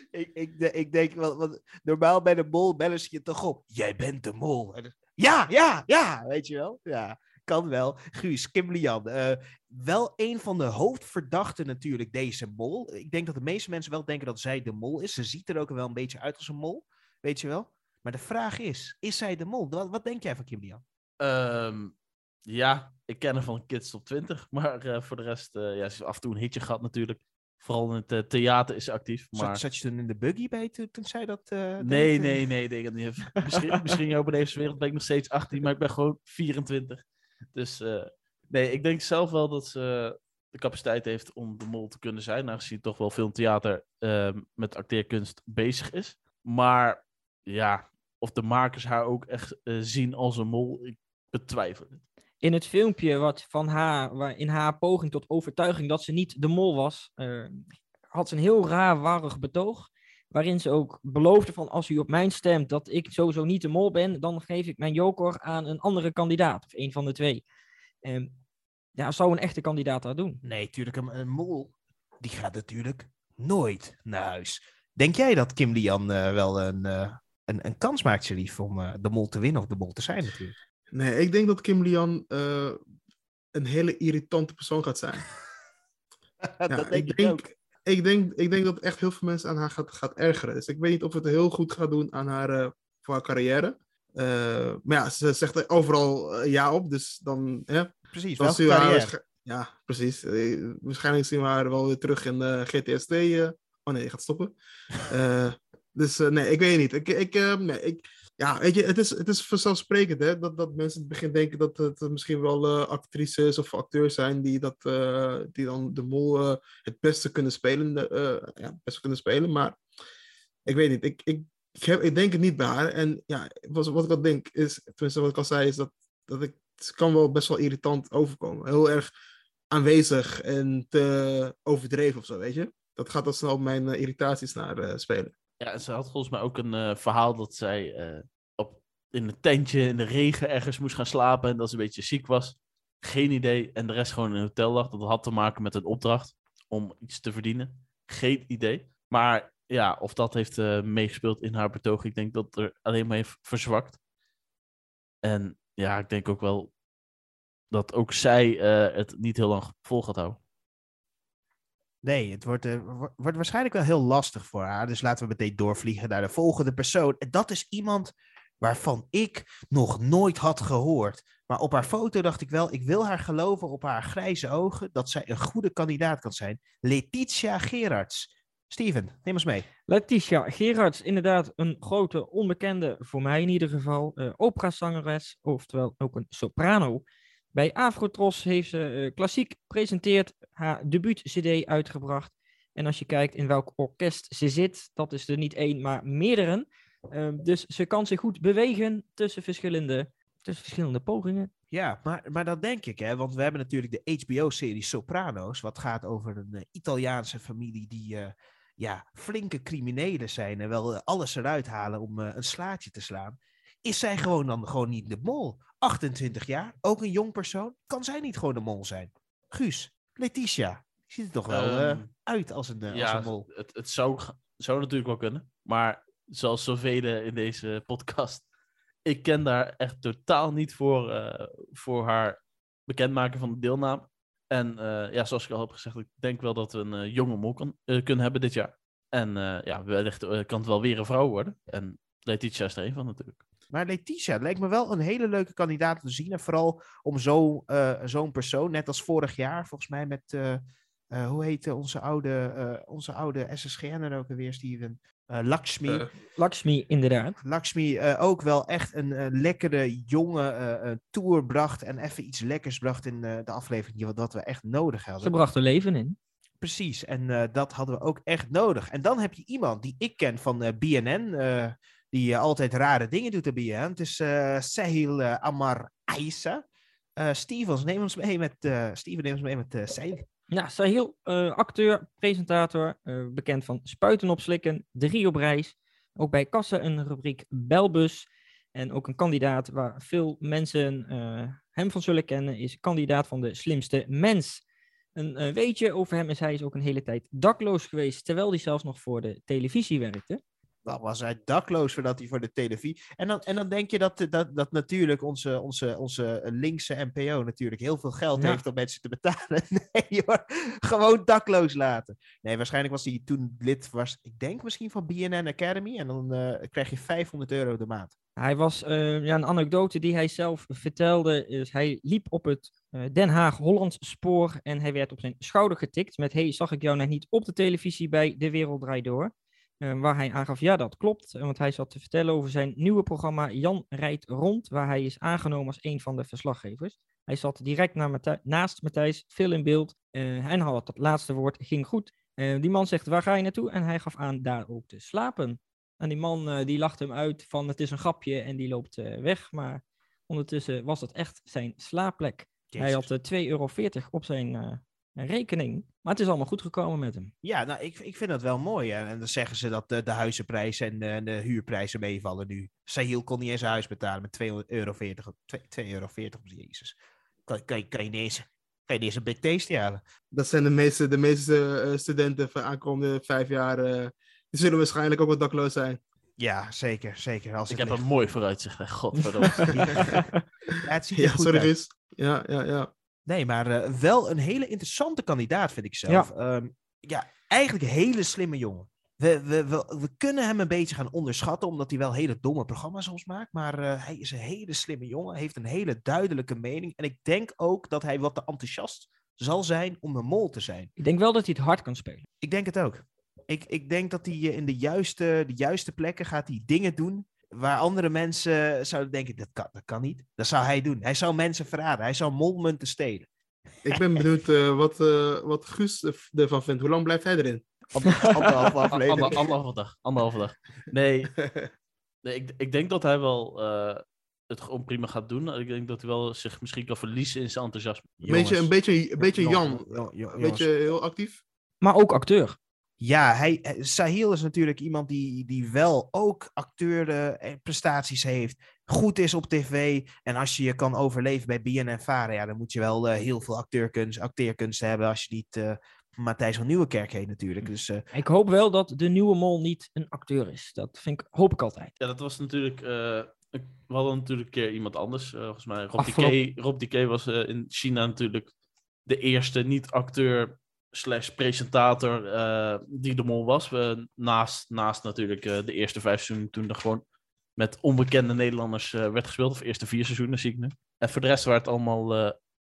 Ik, ik, ik denk, wel, want normaal bij de mol bellen ze je toch op. Jij bent de mol. Ja, ja, ja, weet je wel. Ja, kan wel. Guus, Kim Lian. eh, wel een van de hoofdverdachten natuurlijk, deze mol. Ik denk dat de meeste mensen wel denken dat zij de mol is. Ze ziet er ook wel een beetje uit als een mol, weet je wel. Maar de vraag is, is zij de mol? Wat, wat denk jij van Kim Lian? Ehm, ja, ik ken haar van Kids Top 20. Maar eh, voor de rest, eh, ja, ze heeft af en toe een hitje gehad natuurlijk. Vooral in het eh, theater is ze actief. Maar... Zat, zat je toen in de buggy bij toen, toen zij dat? Nee, nee, nee. nee, nee. Misschien, misschien in deze wereld ben ik nog steeds 18, maar ik ben gewoon 24. Dus nee, ik denk zelf wel dat ze de capaciteit heeft om de mol te kunnen zijn, aangezien toch wel veel theater ehm, met acteerkunst bezig is. Maar ja, of de makers haar ook echt eh, zien als een mol, ik betwijfel het. In het filmpje wat van haar, waar in haar poging tot overtuiging dat ze niet de mol was, eh, had ze een heel raar, warrig betoog. Waarin ze ook beloofde van als u op mij stemt dat ik sowieso niet de mol ben, dan geef ik mijn joker aan een andere kandidaat. Of een van de twee. Ehm, ja, zou een echte kandidaat dat doen? Nee, tuurlijk, een, een mol, die gaat natuurlijk nooit naar huis. Denk jij dat Kim Lian eh, wel een, eh, een, een kans maakt, Sharif, om eh, de mol te winnen of de mol te zijn natuurlijk? Nee, ik denk dat Kim Lian eh, een hele irritante persoon gaat zijn. Ja, dat denk ik, ook. Ik denk, ik denk dat echt heel veel mensen aan haar gaat, gaat ergeren. Dus ik weet niet of het heel goed gaat doen aan haar, eh, voor haar carrière. Maar ja, ze zegt er overal ja op, dus dan... hè, Precies, dan welke zien we haar Ja, precies. Waarschijnlijk zien we haar wel weer terug in de GTST. Oh nee, je gaat stoppen. Eh, dus eh, nee, ik weet niet. Ik, ik, eh, nee, ik, ja, weet je, het is, het is vanzelfsprekend hè, dat, dat mensen in het begin denken dat het misschien wel eh, actrices of acteurs zijn die, dat, eh, die dan de mol eh, het beste kunnen spelen. eh, ja, het beste kunnen spelen. Maar ik weet niet. Ik, ik, ik, heb, ik denk het niet bij haar. En ja, wat, wat ik al denk is, tenminste wat ik al zei, is dat, dat ik, het kan wel best wel irritant overkomen. Heel erg aanwezig en te overdreven of zo, weet je. Dat gaat dan snel mijn eh, irritaties naar eh, spelen. Ja, ze had volgens mij ook een eh, verhaal dat zij eh, op, in een tentje in de regen ergens moest gaan slapen en dat ze een beetje ziek was. Geen idee. En de rest gewoon in een hotel lag. Dat had te maken met een opdracht om iets te verdienen. Geen idee. Maar ja, of dat heeft eh, meegespeeld in haar betoog, ik denk dat er alleen maar heeft verzwakt. En ja, ik denk ook wel dat ook zij het niet heel lang vol gaat houden. Nee, het wordt, eh, wo- wordt waarschijnlijk wel heel lastig voor haar. Dus laten we meteen doorvliegen naar de volgende persoon. En dat is iemand waarvan ik nog nooit had gehoord. Maar op haar foto dacht ik wel, ik wil haar geloven op haar grijze ogen dat zij een goede kandidaat kan zijn. Letitia Gerards. Steven, neem ons mee. Letitia Gerards, inderdaad een grote onbekende, voor mij in ieder geval, eh operazangeres, oftewel ook een soprano. Bij Afrotros heeft ze eh, klassiek presenteerd haar debuut-cd uitgebracht. En als je kijkt in welk orkest ze zit, dat is er niet één, maar meerdere. Eh, dus ze kan zich goed bewegen tussen verschillende, tussen verschillende pogingen. Ja, maar, maar dat denk ik, hè? Want we hebben natuurlijk de HBO-serie Sopranos, wat gaat over een eh, Italiaanse familie die eh, ja, flinke criminelen zijn en wel eh, alles eruit halen om een slaatje te slaan. Is zij gewoon dan gewoon niet de mol? 28 jaar, ook een jong persoon. Kan zij niet gewoon de mol zijn? Guus, Letitia, ziet er toch wel eh, Ehm, uit als een, eh, als een mol. het, het zou, zou natuurlijk wel kunnen. Maar zoals zoveel in deze podcast, ik ken daar echt totaal niet voor, eh, voor haar bekendmaken van de deelname. En ja, zoals ik al heb gezegd, ik denk wel dat we een jonge mol kan, kunnen hebben dit jaar. En ja, wellicht kan het wel weer een vrouw worden. En Letitia is er een van natuurlijk. Maar Letitia lijkt me wel een hele leuke kandidaat te zien. En vooral om zo, eh, zo'n persoon, net als vorig jaar, volgens mij met, eh, eh, hoe heet onze oude, onze oude SSGN'er ook alweer, Steven? Lakshmi. Lakshmi, inderdaad. Lakshmi ook wel echt een lekkere jonge tour bracht. En even iets lekkers bracht in de aflevering, wat, wat we echt nodig Ze hadden. bracht er leven in. Precies, en dat hadden we ook echt nodig. En dan heb je iemand die ik ken van BNN, die eh, altijd rare dingen doet op BNN. Het is eh Sahil eh, Amar Aissa. Stevens, neem ons mee met, Steven, neem ons mee met Sahil. Ja, Sahil, acteur, presentator, bekend van Spuiten op Slikken, Drie op Reis. Ook bij Kassa een rubriek Belbus. En ook een kandidaat waar veel mensen hem van zullen kennen, is kandidaat van de slimste mens. Een weetje over hem is hij is ook een hele tijd dakloos geweest, terwijl hij zelfs nog voor de televisie werkte. Dan was hij dakloos voordat hij voor de televisie. En dan, en dan denk je dat, dat, dat natuurlijk onze, onze, onze linkse NPO natuurlijk heel veel geld Ja. heeft om mensen te betalen. Nee hoor, gewoon dakloos laten. Nee, waarschijnlijk was hij toen lid, was, ik denk misschien van BNN Academy. En dan eh, krijg je 500 euro de maand. Hij was, eh, ja, een anekdote die hij zelf vertelde, is hij liep op het eh, Den Haag-Holland spoor en hij werd op zijn schouder getikt met, hey, zag ik jou net niet op de televisie bij De Wereld Draait Door? Eh, waar hij aangaf, ja, dat klopt, eh, want hij zat te vertellen over zijn nieuwe programma Jan rijdt rond, waar hij is aangenomen als een van de verslaggevers. Hij zat direct naast Matthijs, veel in beeld, eh, en had het laatste woord, ging goed. Die man zegt, waar ga je naartoe? En hij gaf aan daar ook te slapen. En die man die lacht hem uit van het is een grapje en die loopt weg. Maar ondertussen was het echt zijn slaapplek. Hij had eh, 2,40 euro op zijn eh, rekening. Maar het is allemaal goed gekomen met hem. Ja, nou, ik, ik vind dat wel mooi. hè. En dan zeggen ze dat de, de huizenprijzen en de, de huurprijzen meevallen nu. Sahil kon niet eens een huis betalen met 2,40 euro. 2 euro, jezus. Kan, kan, je- kan, je niet eens, kan je niet eens een big tasty halen? dat zijn de meeste, de meeste eh, studenten van aankomende vijf jaar. eh, die zullen waarschijnlijk ook wat dakloos zijn. Ja, zeker. zeker als Ik heb ligt. een mooi vooruitzicht. hè. Godverdomme. Ja, het ziet er Ja, goed sorry uit. Ja, ja, ja. Nee, maar eh, wel een hele interessante kandidaat, vind ik zelf. Ja, ja eigenlijk een hele slimme jongen. We, we, we, we kunnen hem een beetje gaan onderschatten, omdat hij wel hele domme programma's soms maakt. Maar eh, hij is een hele slimme jongen, heeft een hele duidelijke mening. En ik denk ook dat hij wat te enthousiast zal zijn om een mol te zijn. Ik denk wel dat hij het hard kan spelen. Ik denk het ook. Ik, ik denk dat hij eh, in de juiste, de juiste plekken gaat hij dingen doen waar andere mensen zouden denken, dat kan, dat kan niet. Dat zou hij doen. Hij zou mensen verraden. Hij zou molmunten stelen. Ik ben benieuwd eh, wat, eh, wat Guus er- ervan vindt. Hoe lang blijft hij erin? Anderhalve aflevering. Ander, anderhalve dag. Anderhalve dag. Nee, nee ik, ik denk dat hij wel eh, het gewoon prima gaat doen. Ik denk dat hij wel zich misschien kan verliezen in zijn enthousiasme. Een beetje, een beetje, een beetje Jan. Jong- Een beetje heel actief. Maar ook acteur. Ja, hij, hij- Sahil is natuurlijk iemand die, die wel ook acteurprestaties heeft. Goed is op tv. En als je je kan overleven bij BNN Vara, ja, dan moet je wel eh, heel veel acteurkunst, acteerkunst hebben. Als je niet eh, Matthijs van Nieuwenkerk heet natuurlijk. Dus eh, Ik hoop wel dat de nieuwe mol niet een acteur is. Dat vind ik, hoop ik altijd. Ja, dat was natuurlijk. eh, we hadden natuurlijk een keer iemand anders. eh, volgens mij Rob Afgelopen- DK. Rob DK was eh, in China natuurlijk de eerste niet-acteur slash presentator eh, die de mol was. We naast, naast natuurlijk eh, de eerste vijf seizoenen toen er gewoon met onbekende Nederlanders eh, werd gespeeld. Of eerste vier seizoenen zie ik nu. En voor de rest waren het allemaal eh,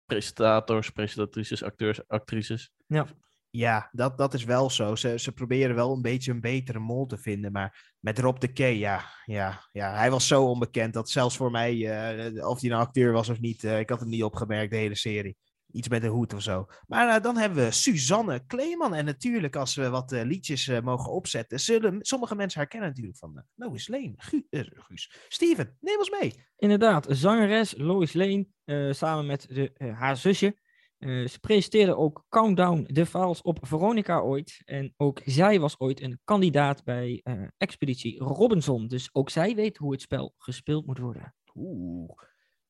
presentators, presentatrices, acteurs, actrices. Ja. Ja, dat, dat is wel zo. Ze, ze proberen wel een beetje een betere mol te vinden. Maar met Rob de Key, ja, ja, ja, hij was zo onbekend dat zelfs voor mij, eh, of hij nou acteur was of niet, eh, ik had hem niet opgemerkt, de hele serie. Iets met een hoed of zo. Maar eh, dan hebben we Suzanne Kleeman. En natuurlijk, als we wat eh, liedjes eh, mogen opzetten, zullen sommige mensen herkennen natuurlijk van Lois Lane. Gu Guus. Steven, neem ons mee. Inderdaad, zangeres Lois Lane, samen met de, haar zusje. Ze presenteerde ook Countdown de Files op Veronica ooit. En ook zij was ooit een kandidaat bij Expeditie Robinson. Dus ook zij weet hoe het spel gespeeld moet worden. Oeh.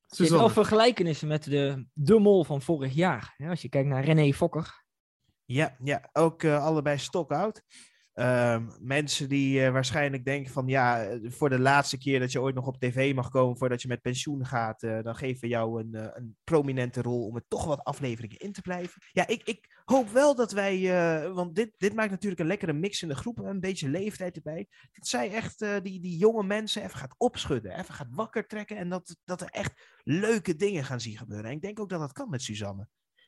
Er zitten wel vergelijkenissen met de, de mol van vorig jaar. hè, als je kijkt naar René Fokker. Ja, ja ook eh, allebei stock-out. Ehm, mensen die eh, waarschijnlijk denken van ja, eh, voor de laatste keer dat je ooit nog op tv mag komen voordat je met pensioen gaat, eh, dan geven we jou een, een prominente rol om er toch wat afleveringen in te blijven. Ja, ik, ik hoop wel dat wij, want dit, dit maakt natuurlijk een lekkere mix in de groep, een beetje leeftijd erbij, dat zij echt die, die jonge mensen even gaat opschudden, even gaat wakker trekken en dat, dat er echt leuke dingen gaan zien gebeuren. En ik denk ook dat dat kan met Suzanne.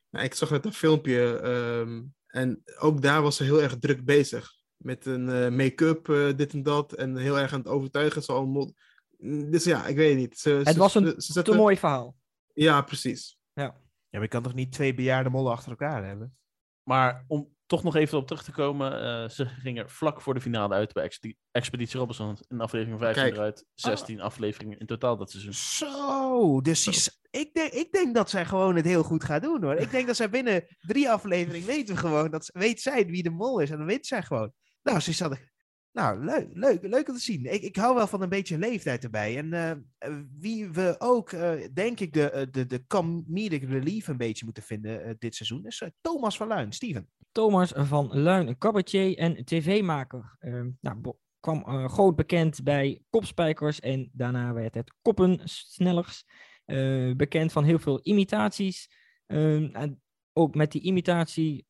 Ik zag net een filmpje ehm, en ook daar was ze heel erg druk bezig. Met een eh, make-up, eh, dit en dat. En heel erg aan het overtuigen. Zo allemaal. Dus ja, ik weet niet. Ze, Het ze- was een ze- ze Te zetten- mooi verhaal. Ja, precies. Ja, maar je kan toch niet twee bejaarde mollen achter elkaar hebben? Maar om toch nog even op terug te komen. eh, ze gingen vlak voor de finale uit bij Expedi- Expeditie Robinson. In aflevering 15 Kijk. eruit. 16 afleveringen in totaal dat seizoen. Zo, dus die s- ik, denk, ik denk dat zij gewoon het heel goed gaat doen hoor. Ik denk dat zij binnen drie afleveringen weten we gewoon, dat, weet zij wie de mol is en dan weet zij gewoon. Nou, Suzanne, nou leuk, leuk, leuk om te zien. Ik, ik hou wel van een beetje leeftijd erbij. En eh, eh, wie we ook, eh, denk ik, de, de, de comedic relief een beetje moeten vinden dit seizoen, is Thomas van Luin. Steven. Thomas van Luin, een cabaretier en tv-maker. Ehm, nou, kwam groot bekend bij Kopspijkers en daarna werd het Koppensnellers. Bekend van heel veel imitaties. Ehm, en ook met die imitatie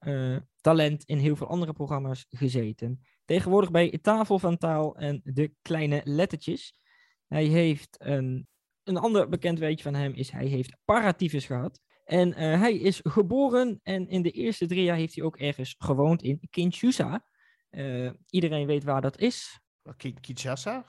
talent in heel veel andere programma's gezeten. Tegenwoordig bij Tafel van Taal en De Kleine Lettertjes. Hij heeft een, een ander bekend weetje van hem is hij heeft paratyfus gehad. En eh, hij is geboren en in de eerste drie jaar heeft hij ook ergens gewoond in Kinshasa. Eh, iedereen weet waar dat is. Ki- Kinshasa,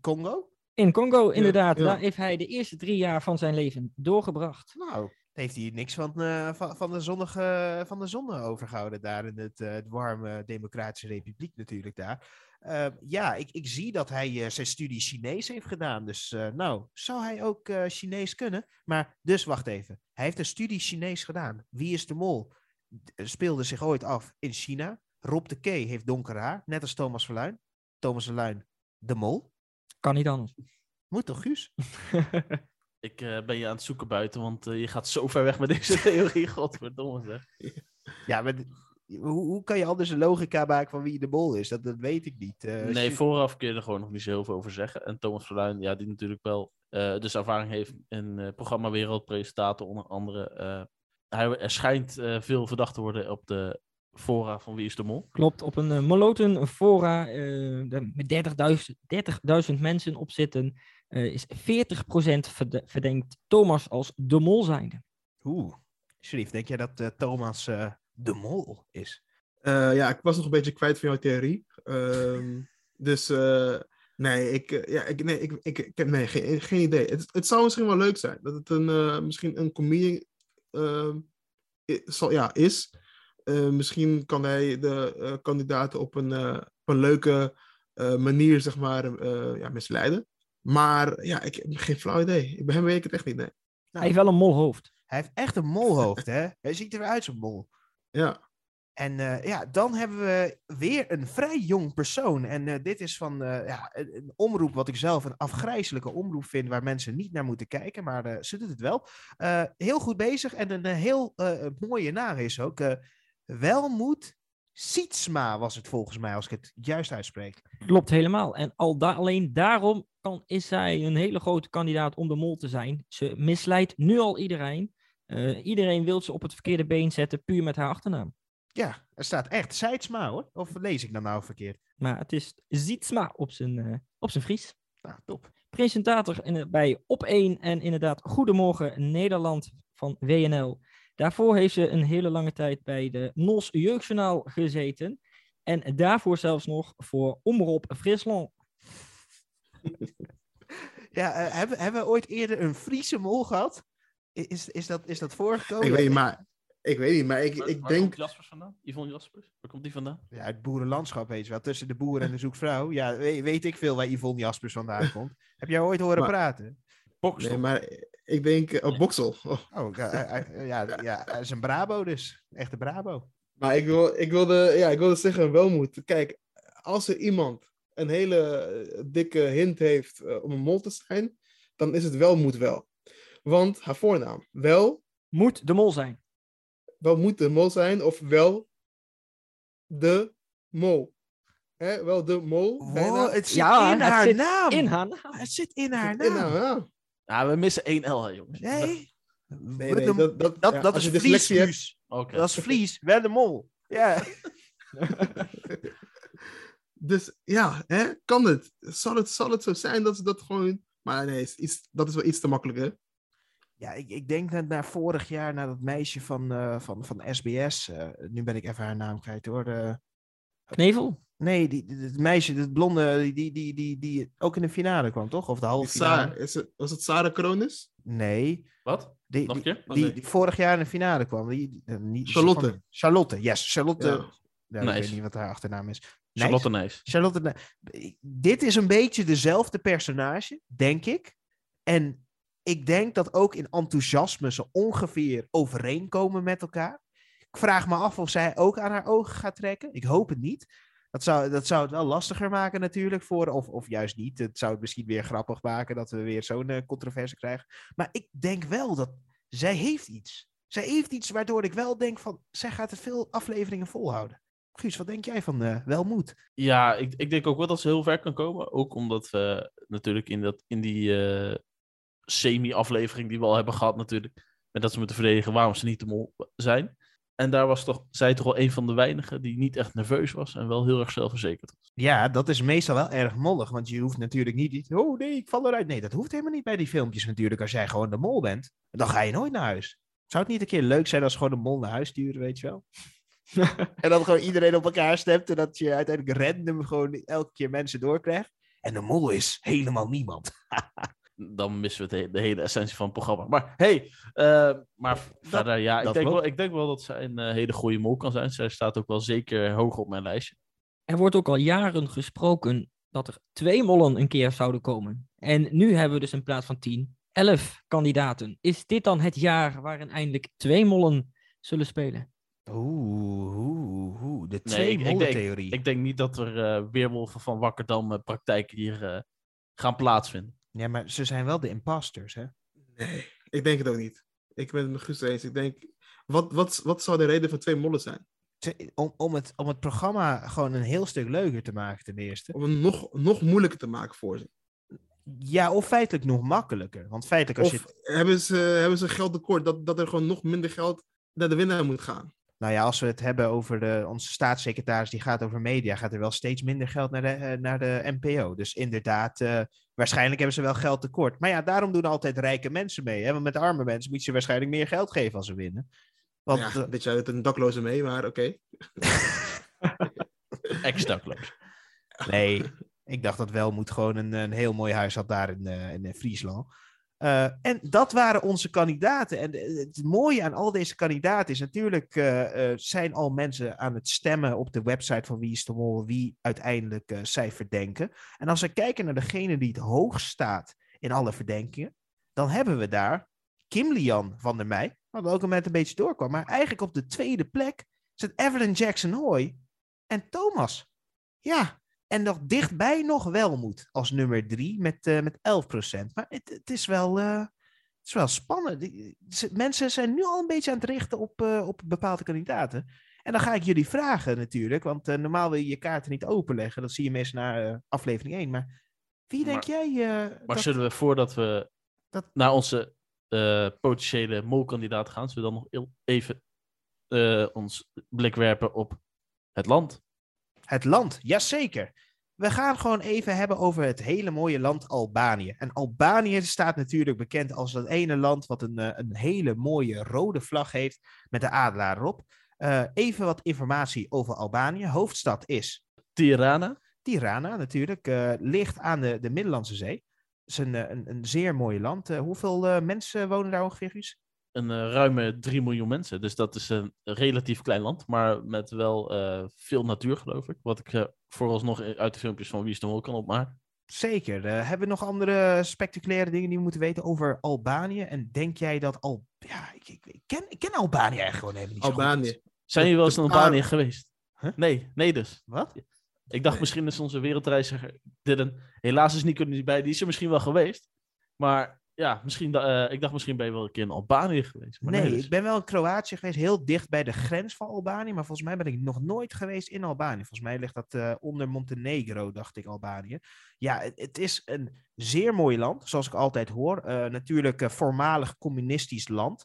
Congo. In Congo, inderdaad. ja. Daar heeft hij de eerste drie jaar van zijn leven doorgebracht. Nou, heeft hij niks van, eh, van, van, de zonnige, van de zon overgehouden daar in het, eh, het warme Democratische Republiek natuurlijk daar. Eh, ja, ik, ik zie dat hij eh, zijn studie Chinees heeft gedaan. Dus eh, nou, zou hij ook eh, Chinees kunnen? Maar dus wacht even. Hij heeft een studie Chinees gedaan. Wie is de mol? Eh, Speelde zich ooit af in China. Rob de Kee heeft donker haar, net als Thomas Verluin. Thomas Verluin, de mol. Kan niet anders. Moet toch, Guus? Ik eh, ben je aan het zoeken buiten, want eh, je gaat zo ver weg met deze theorie. Godverdomme zeg. Ja, maar hoe, hoe kan je anders een logica maken van wie de mol is? Dat, dat weet ik niet. Eh, Nee, vooraf kun je er gewoon nog niet zo heel veel over zeggen. En Thomas Verluin, ja, die natuurlijk wel eh, dus ervaring heeft in eh programmawereld, presentator onder andere. eh, hij er schijnt eh, veel verdacht te worden op de fora van Wie is de Mol. Klopt, op een uh, Moloten fora eh, met 30.000 30.000 mensen op zitten, eh, is 40% verde- verdenkt Thomas als de mol zijnde. Oeh. Sherif, denk jij dat eh, Thomas eh, de mol is? Eh, ja, ik was nog een beetje kwijt van jouw theorie. Ehm, dus eh, nee, ik, ja, ik, nee, ik, ik, ik heb nee, geen, geen idee. Het, het zou misschien wel leuk zijn dat het een, eh, misschien een comedian ehm, zal, ja, is. Eh, misschien kan hij de eh, kandidaten op een, eh, op een leuke eh, manier zeg maar, eh, ja, misleiden. Maar ja, ik heb geen flauw idee. Bij hem weet ik het echt niet. Nee. Hij heeft wel een molhoofd. Hij heeft echt een molhoofd, hè? Hij ziet er weer uit als een mol. Ja. En eh, ja, dan hebben we weer een vrij jong persoon. En eh, dit is van eh, ja, een, een omroep wat ik zelf een afgrijzelijke omroep vind, waar mensen niet naar moeten kijken, maar eh, ze doet het wel. Eh, heel goed bezig en een heel eh, mooie naam is ook. eh Welmoed Sietsma was het volgens mij, als ik het juist uitspreek. Klopt helemaal. En al da- alleen daarom kan, is zij een hele grote kandidaat om de mol te zijn. Ze misleidt nu al iedereen. Eh, iedereen wil ze op het verkeerde been zetten, puur met haar achternaam. Ja, er staat echt Seidsma hoor. Of lees ik dat nou verkeerd? Maar het is Zietsma op zijn, eh, op zijn Fries. Nou, top. Presentator in, bij Op1 en inderdaad Goedemorgen Nederland van WNL. Daarvoor heeft ze een hele lange tijd bij de NOS Jeugdjournaal gezeten. En daarvoor zelfs nog voor Omroep Friesland. Ja, eh, hebben, hebben we ooit eerder een Friese mol gehad? Is, is, dat, is dat voorgekomen? Ik weet niet, maar ik, weet niet, maar ik, Waar- ik waar denk... komt Jaspers vandaan? Yvonne Jaspers? Waar komt die vandaan? Ja, het boerenlandschap, weet je wel. Tussen de boer en de zoekvrouw. Ja, weet, weet ik veel waar Yvonne Jaspers vandaan komt. Heb jij ooit horen Maar- praten? Nee, maar ik denk... eh, Oh, Boksel. Oh. Oh, ja, eh, eh, ja, ja, hij is een Brabo dus. Echte Brabo. Maar ik, wil, ik, wilde, ja, ik wilde zeggen, welmoed. Kijk, als er iemand een hele dikke hint heeft om een mol te zijn, dan is het welmoed wel. Want haar voornaam, wel, Moet de mol zijn. wel moet de mol zijn, of wel de mol. Hè? Wel de mol. Wow, het zit Ja, in het haar zit naam. In haar naam. Het zit in haar In naam. haar naam. Ja, we missen één L, hè, jongens. Nee. Nee, We- nee, dat, dat, dat, ja, dat als is hebt- Vlies. Oké. Dat is Vlies. Wel de mol. Ja. Dus ja, hè? kan het? Zal, het? zal het zo zijn dat ze dat gewoon... Maar nee, is iets, dat is wel iets te makkelijk, hè? Ja, ik, ik denk net naar vorig jaar, naar dat meisje van, eh, van, van SBS. eh, nu ben ik even haar naam kwijt hoor. eh, Knevel? nee, die, die- het meisje, het blonde, die, die, die, die, die ook in de finale kwam, toch? Of de halve finale? is het, was het Sarah Kronis? Nee. Wat? Die, Nog een die, keer? Oh, die, nee. die vorig jaar in de finale kwam. Die, die- eh, niet, Charlotte. van- Charlotte, yes. Charlotte. Ja. Ja. ik weet niet wat haar achternaam is. Nijs? Charlotte Nijs. Charlotte, Nij- dit is een beetje dezelfde personage, denk ik. En ik denk dat ook in enthousiasme ze ongeveer overeenkomen met elkaar. Ik vraag me af of zij ook aan haar ogen gaat trekken. Ik hoop het niet. Dat zou, dat zou het wel lastiger maken natuurlijk voor, of, of juist niet. Het zou het misschien weer grappig maken dat we weer zo'n eh, controverse krijgen. Maar ik denk wel dat zij heeft iets. Zij heeft iets waardoor ik wel denk van, zij gaat er veel afleveringen volhouden. Guus, wat denk jij van eh Welmoed? Ja, ik, ik denk ook wel dat ze heel ver kan komen. Ook omdat we natuurlijk in, dat, in die eh, semi-aflevering die we al hebben gehad natuurlijk. Met dat ze moeten verdedigen waarom ze niet de mol zijn. En daar was toch, zij toch wel een van de weinigen die niet echt nerveus was. En wel heel erg zelfverzekerd was. Ja, dat is meestal wel erg mollig. Want je hoeft natuurlijk niet. iets- Oh nee, ik val eruit. Nee, dat hoeft helemaal niet bij die filmpjes natuurlijk. Als jij gewoon de mol bent, dan ga je nooit naar huis. Zou het niet een keer leuk zijn als ze gewoon de mol naar huis sturen, weet je wel? en dan gewoon iedereen op elkaar stemt. En dat je uiteindelijk random gewoon elke keer mensen doorkrijgt. En de mol is helemaal niemand. Dan missen we de hele essentie van het programma. Maar hey, eh, maar verder, ja, ik denk, wel, ik denk wel dat zij een eh, hele goede mol kan zijn. Zij staat ook wel zeker hoog op mijn lijstje. Er wordt ook al jaren gesproken dat er twee mollen een keer zouden komen. En nu hebben we dus in plaats van tien, elf kandidaten. Is dit dan het jaar waarin eindelijk twee mollen zullen spelen? Oeh, oeh, oeh. De Nee, twee ik- ik denk- theorie. Ik denk niet dat er eh, weerwolven van Wakkerdam praktijken hier gaan plaatsvinden. Ja, maar ze zijn wel de imposters, hè? Nee, ik denk het ook niet. Ik ben het met Guus eens. Ik denk, wat, wat, wat zou de reden van twee mollen zijn? Om, om, het, om het programma gewoon een heel stuk leuker te maken, ten eerste. Om het nog, nog moeilijker te maken voor ze. Ja, of feitelijk nog makkelijker. Want feitelijk als je... Of hebben ze, hebben ze geld tekort dat, dat er gewoon nog minder geld naar de winnaar moet gaan? Nou ja, als we het hebben over de, onze staatssecretaris die gaat over media, gaat er wel steeds minder geld naar de, eh, naar de NPO. Dus inderdaad, eh, waarschijnlijk hebben ze wel geld tekort. Maar ja, daarom doen altijd rijke mensen mee. Hè? Want met arme mensen moet je waarschijnlijk meer geld geven als ze winnen. Want ja, dit jaar het een dakloze mee, maar oké. Ex-dakloos. nee, ik dacht dat wel moet gewoon een, een heel mooi huis had daar in, eh, in Friesland. Eh, en dat waren onze kandidaten. En eh, het mooie aan al deze kandidaten is natuurlijk, eh, zijn al mensen aan het stemmen op de website van Wie is de Mol, wie uiteindelijk zij verdenken. En als we kijken naar degene die het hoogst staat in alle verdenkingen, dan hebben we daar Kim Lian van der Meij, wat ook met een beetje doorkwam. Maar eigenlijk op de tweede plek zit Evelyn Jackson Hoy en Thomas. Ja, en nog dichtbij nog Welmoed als nummer drie met, eh met 11%. Maar het, het, is wel, eh, het is wel spannend. Ze- Mensen zijn nu al een beetje aan het richten op, eh, op bepaalde kandidaten. En dan ga ik jullie vragen natuurlijk, want eh, normaal wil je je kaarten niet openleggen. Dat zie je meestal na eh, aflevering 1. Maar wie denk Maar- jij... eh, Maar dat- zullen we voordat we dat- naar onze eh, potentiële molkandidaat gaan, zullen we dan nog even eh, ons blik werpen op het land? Het land, jazeker. We gaan gewoon even hebben over het hele mooie land Albanië. En Albanië staat natuurlijk bekend als dat ene land wat een, eh, een hele mooie rode vlag heeft met de adelaar erop. Eh, even wat informatie over Albanië. Hoofdstad is Tirana. Tirana natuurlijk, eh, ligt aan de, de Middellandse Zee. Het is een, een, een zeer mooi land. Hoeveel mensen wonen daar ongeveer? Een ruime 3 miljoen mensen. Dus dat is een relatief klein land, maar met wel veel natuur, geloof ik. Wat ik vooralsnog uit de filmpjes van Wie is de Mol kan opmaken. Zeker. Eh, hebben we nog andere spectaculaire dingen die we moeten weten over Albanië? En denk jij dat Al... Ja, ik, ik, ik ken, ik ken Albanië eigenlijk gewoon helemaal niet zo goed. Albanië. Zijn jullie wel eens in Albanië geweest? Huh? Nee, nee dus. Wat? Ik dacht Nee. misschien is onze wereldreiziger Dylan. Helaas is Nico er niet bij. Die is er misschien wel geweest. Maar ja, misschien, eh, ik dacht misschien ben je wel een keer in Albanië geweest. Maar Nee, dus. ik ben wel in Kroatië geweest, heel dicht bij de grens van Albanië. Maar volgens mij ben ik nog nooit geweest in Albanië. Volgens mij ligt dat eh, onder Montenegro, dacht ik, Albanië. Ja, het, het is een zeer mooi land, zoals ik altijd hoor. Eh, natuurlijk voormalig communistisch land.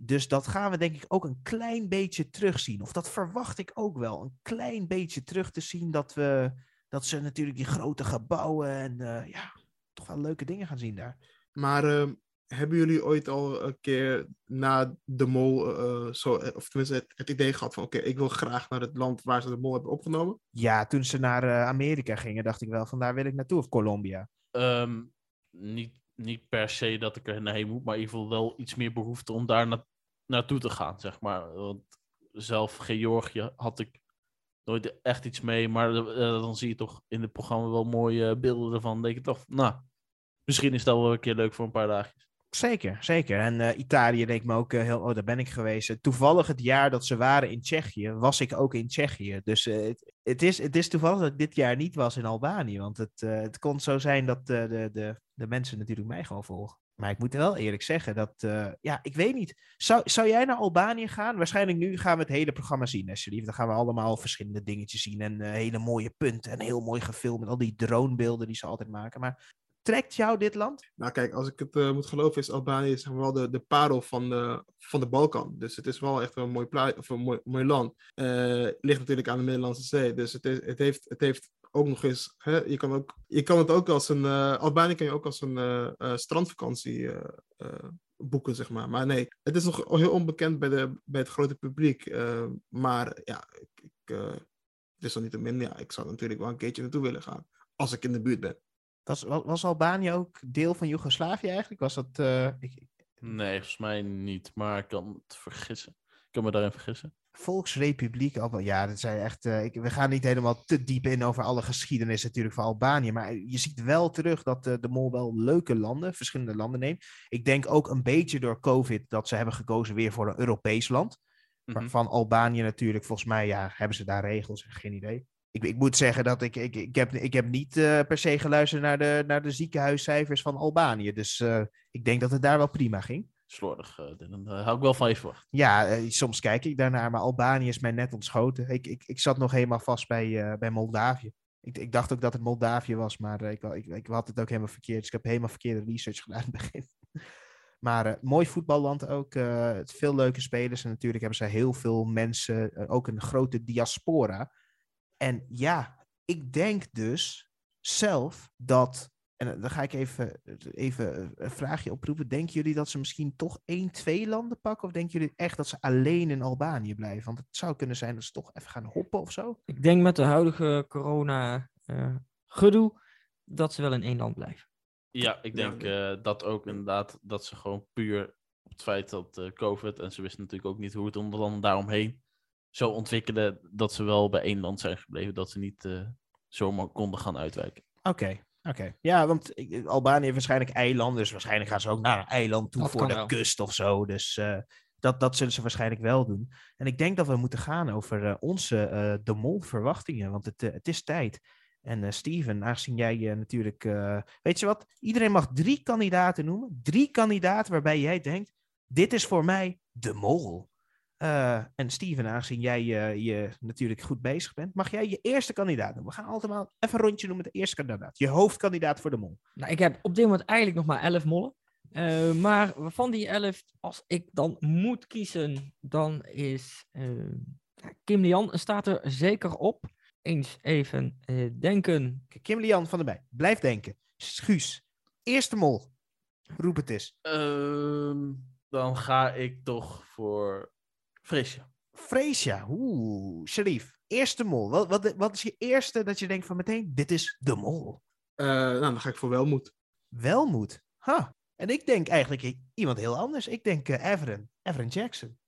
Dus dat gaan we denk ik ook een klein beetje terugzien. Of dat verwacht ik ook wel. Een klein beetje terug te zien dat we... Dat ze natuurlijk die grote gebouwen en ja, toch wel leuke dingen gaan zien daar. Maar ehm, hebben jullie ooit al een keer na de mol, eh, zo, of tenminste het, het idee gehad van oké, ik wil graag naar het land waar ze de mol hebben opgenomen? Ja, toen ze naar eh, Amerika gingen, dacht ik wel van daar wil ik naartoe. Of Colombia. Ehm, niet, niet per se dat ik er naarheen moet, maar in ieder geval wel iets meer behoefte om daar na naartoe te gaan, zeg maar. Want zelf Georgië had ik nooit echt iets mee, maar eh, dan zie je toch in het programma wel mooie beelden ervan. denk je toch, nou, misschien is dat wel een keer leuk voor een paar dagen. Zeker, zeker. En eh, Italië leek me ook eh, heel... Oh, daar ben ik geweest. Eh, Toevallig het jaar dat ze waren in Tsjechië, was ik ook in Tsjechië. Dus het, is, het is toevallig dat ik dit jaar niet was in Albanië. Want het, het kon zo zijn dat de, de, de mensen natuurlijk mij gewoon volgen. Maar ik moet wel eerlijk zeggen dat... ja, ik weet niet. Zou, zou jij naar Albanië gaan? Waarschijnlijk nu gaan we het hele programma zien, alsjeblieft. Dan gaan we allemaal verschillende dingetjes zien. En hele mooie punten. En heel mooi gefilmd al die dronebeelden die ze altijd maken. Maar trekt jou dit land? Nou kijk, als ik het eh, moet geloven is Albanië zeg maar, de, de parel van de, van de Balkan. Dus het is wel echt een mooi, pla- of een mooi, mooi land. Eh, ligt natuurlijk aan de Middellandse Zee. Dus het, is, het, heeft, het heeft ook nog eens... Hè, je, kan ook, je kan het ook als een... eh, Albanië kan je ook als een strandvakantie boeken, zeg maar. Maar nee, het is nog heel onbekend bij, de, bij het grote publiek. Maar ja, ik, ik, is dan niet te min. Ja, ik zou natuurlijk wel een keertje naartoe willen gaan. Als ik in de buurt ben. Was, wa- was Albanië ook deel van Joegoslavië eigenlijk? Was dat... eh, ik, Nee, volgens mij niet, maar ik kan het vergissen. Ik kan me daarin vergissen. Volksrepubliek, ja, dat zijn echt... eh, ik, we gaan niet helemaal te diep in over alle geschiedenis natuurlijk van Albanië. Maar je ziet wel terug dat de mol wel leuke landen, verschillende landen neemt. Ik denk ook een beetje door COVID dat ze hebben gekozen weer voor een Europees land. Maar van Albanië natuurlijk, volgens mij ja, hebben ze daar regels, geen idee. Ik, ik moet zeggen dat ik, ik, ik, heb, ik heb niet eh, per se geluisterd naar de, naar de ziekenhuiscijfers van Albanië. Dus eh, ik denk dat het daar wel prima ging. Slordig, eh. Daar hou ik wel van je verwacht. Ja, soms kijk ik daarnaar, maar Albanië is mij net ontschoten. Ik, ik, ik zat nog helemaal vast bij, bij Moldavië. Ik, ik dacht ook dat het Moldavië was, maar ik, ik, ik had het ook helemaal verkeerd. Dus ik heb helemaal verkeerde research gedaan in het begin. Maar mooi voetballand ook. veel leuke spelers. En natuurlijk hebben ze heel veel mensen. ook een grote diaspora. En ja, ik denk dus zelf dat. En dan ga ik even, even een vraagje oproepen. Denken jullie dat ze misschien toch één, twee landen pakken? Of denken jullie echt dat ze alleen in Albanië blijven? Want het zou kunnen zijn dat ze toch even gaan hoppen of zo. Ik denk met de huidige corona eh, gedoe dat ze wel in één land blijven. Ja, ik denk eh, dat ook inderdaad, dat ze gewoon puur op het feit dat eh, COVID, en ze wisten natuurlijk ook niet hoe het om de landen daaromheen zo ontwikkelen, dat ze wel bij één land zijn gebleven, dat ze niet eh, zomaar konden gaan uitwijken. Oké, oké. Ja, want Albanië heeft waarschijnlijk eilanden. Dus waarschijnlijk gaan ze ook naar een eiland toe Dat voor de wel. kust of zo. Dus eh, dat, dat zullen ze waarschijnlijk wel doen. En ik denk dat we moeten gaan over eh, onze eh, De Mol verwachtingen. Want het, het is tijd. En eh, Steven, aangezien jij natuurlijk... eh, weet je wat? Iedereen mag drie kandidaten noemen. Drie kandidaten waarbij jij denkt... Dit is voor mij De Mol. Eh, en Steven, aangezien jij eh, je natuurlijk goed bezig bent, mag jij je eerste kandidaat noemen. We gaan altijd maar even een rondje noemen met de eerste kandidaat. Je hoofdkandidaat voor de mol. Nou, ik heb op dit moment eigenlijk nog maar 11 mollen. Eh, maar van die 11, als ik dan moet kiezen, dan is eh, Kim Lian staat er zeker op. eens even eh, denken. Kim Lian van der Bij, blijf denken. Guus, eerste mol. Roep het eens. Ehm, dan ga ik toch voor Freesia. Freesia, oeh, Sharif, eerste mol. Wat, wat, wat is je eerste dat je denkt van meteen, dit is de mol? Eh, nou, dan ga ik voor Welmoed. Welmoed, ha. En ik denk eigenlijk iemand heel anders. Ik denk eh Everett, Everett Jackson.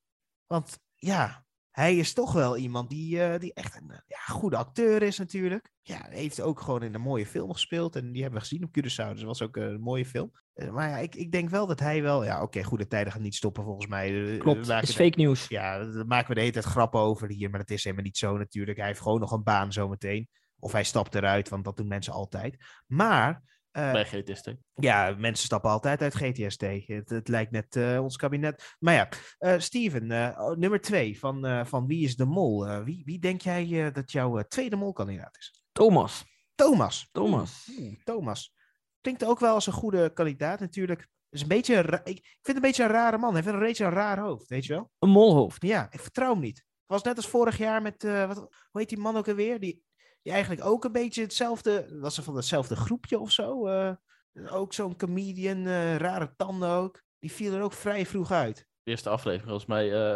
Want ja, hij is toch wel iemand die, eh, die echt een eh, ja, goede acteur is natuurlijk. Ja, heeft ook gewoon in een mooie film gespeeld. En die hebben we gezien op Curaçao. Dus dat was ook eh, een mooie film. Maar ja, ik, ik denk wel dat hij wel... Ja, oké, goede tijden gaan niet stoppen volgens mij. Klopt, is fake nieuws. Ja, daar maken we de hele tijd grappen over hier. Maar dat is helemaal niet zo natuurlijk. Hij heeft gewoon nog een baan zometeen. Of hij stapt eruit, want dat doen mensen altijd. Maar... eh, Bij GTST. ja, mensen stappen altijd uit GTST. Het, het lijkt net eh, ons kabinet. Maar ja, eh, Steven, eh, oh, nummer twee van, eh, van Wie is de Mol? Eh, wie, wie denk jij eh, dat jouw tweede molkandidaat is? Thomas. Thomas. Thomas. Thomas. Klinkt ook wel als een goede kandidaat natuurlijk. Is een beetje een ik, vind het een beetje een rare man. Hij heeft een beetje een raar hoofd, weet je wel? Een molhoofd. Ja, ik vertrouw hem niet. Het was net als vorig jaar met, eh, wat, hoe heet die man ook alweer? Die, die eigenlijk ook een beetje hetzelfde, was er van hetzelfde groepje of zo? eh, ook zo'n comedian, eh, rare tanden ook. Die viel er ook vrij vroeg uit. De eerste aflevering, volgens mij,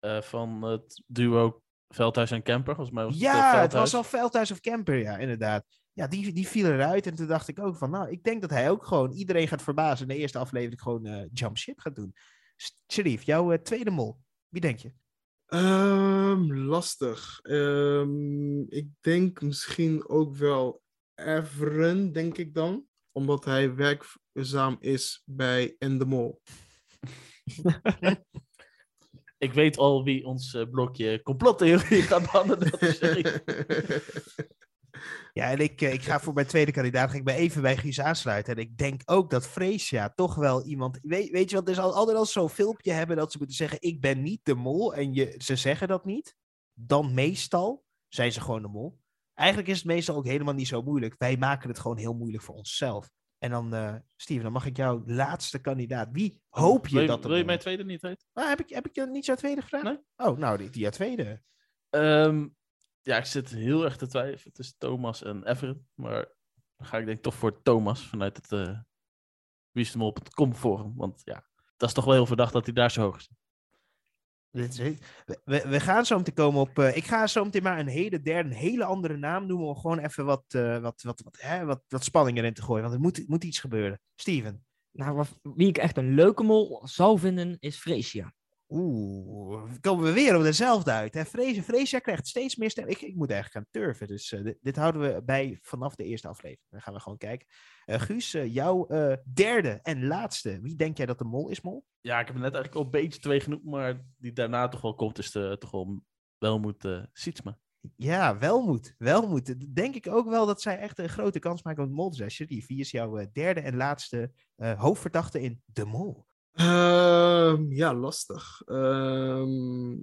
eh, van het duo Veldhuis en Camper. Volgens mij was het, Ja, het was al Veldhuis of Camper, ja, inderdaad. Ja, die, die viel eruit. En toen dacht ik ook van, nou, ik denk dat hij ook gewoon iedereen gaat verbazen. In de eerste aflevering gewoon jump ship gaat doen. Sharif, jouw tweede mol. Wie denk je? Ehm, lastig. Ehm, ik denk misschien ook wel Everen, denk ik dan. Omdat hij werkzaam is bij Endemol. Ik weet al wie ons eh, blokje complottheorie gaat behandelen. Ja, en ik, eh, ik ga voor mijn tweede kandidaat ga ik me even bij Guus aansluiten. En ik denk ook dat Freesia toch wel iemand... Weet, weet je wat, er is al, altijd als ze zo'n filmpje hebben dat ze moeten zeggen... ik ben niet de mol en je, ze zeggen dat niet. Dan meestal zijn ze gewoon de mol. Eigenlijk is het meestal ook helemaal niet zo moeilijk. Wij maken het gewoon heel moeilijk voor onszelf. En dan, eh Steven, dan mag ik jouw laatste kandidaat. Wie hoop je wil, dat de Wil je mol mijn tweede niet weten? Ah, heb, ik, heb ik je niet jouw tweede gevraagd? Nee. Oh, nou, die, die jouw tweede. Ehm, ja, ik zit heel erg te twijfelen tussen Thomas en Everett. Maar dan ga ik denk ik toch voor Thomas vanuit het uh, Wiestemol.com forum. Want ja, dat is toch wel heel verdacht dat hij daar zo hoog is. We- We, we gaan zo meteen komen op. eh, ik ga zo meteen maar een hele derde, een hele andere naam noemen. Om gewoon even wat, eh, wat, wat, wat, hè, wat, wat spanning erin te gooien. Want er moet, moet iets gebeuren. Steven. Nou, wat- wie ik echt een leuke mol zou vinden, is Freesia. Oeh, komen we weer op dezelfde uit. Hè? Freesia, Freesia krijgt steeds meer stem. Ik, ik moet eigenlijk gaan turven. Dus eh, dit, dit houden we bij vanaf de eerste aflevering. Dan gaan we gewoon kijken. Eh, Guus, eh, jouw derde en laatste. Wie denk jij dat de mol is, mol? Ja, ik heb net eigenlijk al een beetje twee genoemd. Maar die daarna toch wel komt, is de, toch wel Welmoed uh, Sietsma. Ja, Welmoed. Welmoed. Denk ik ook wel dat zij echt een grote kans maken om de mol wie is jouw derde en laatste hoofdverdachte in De Mol? Ehm, ja, lastig. Ehm,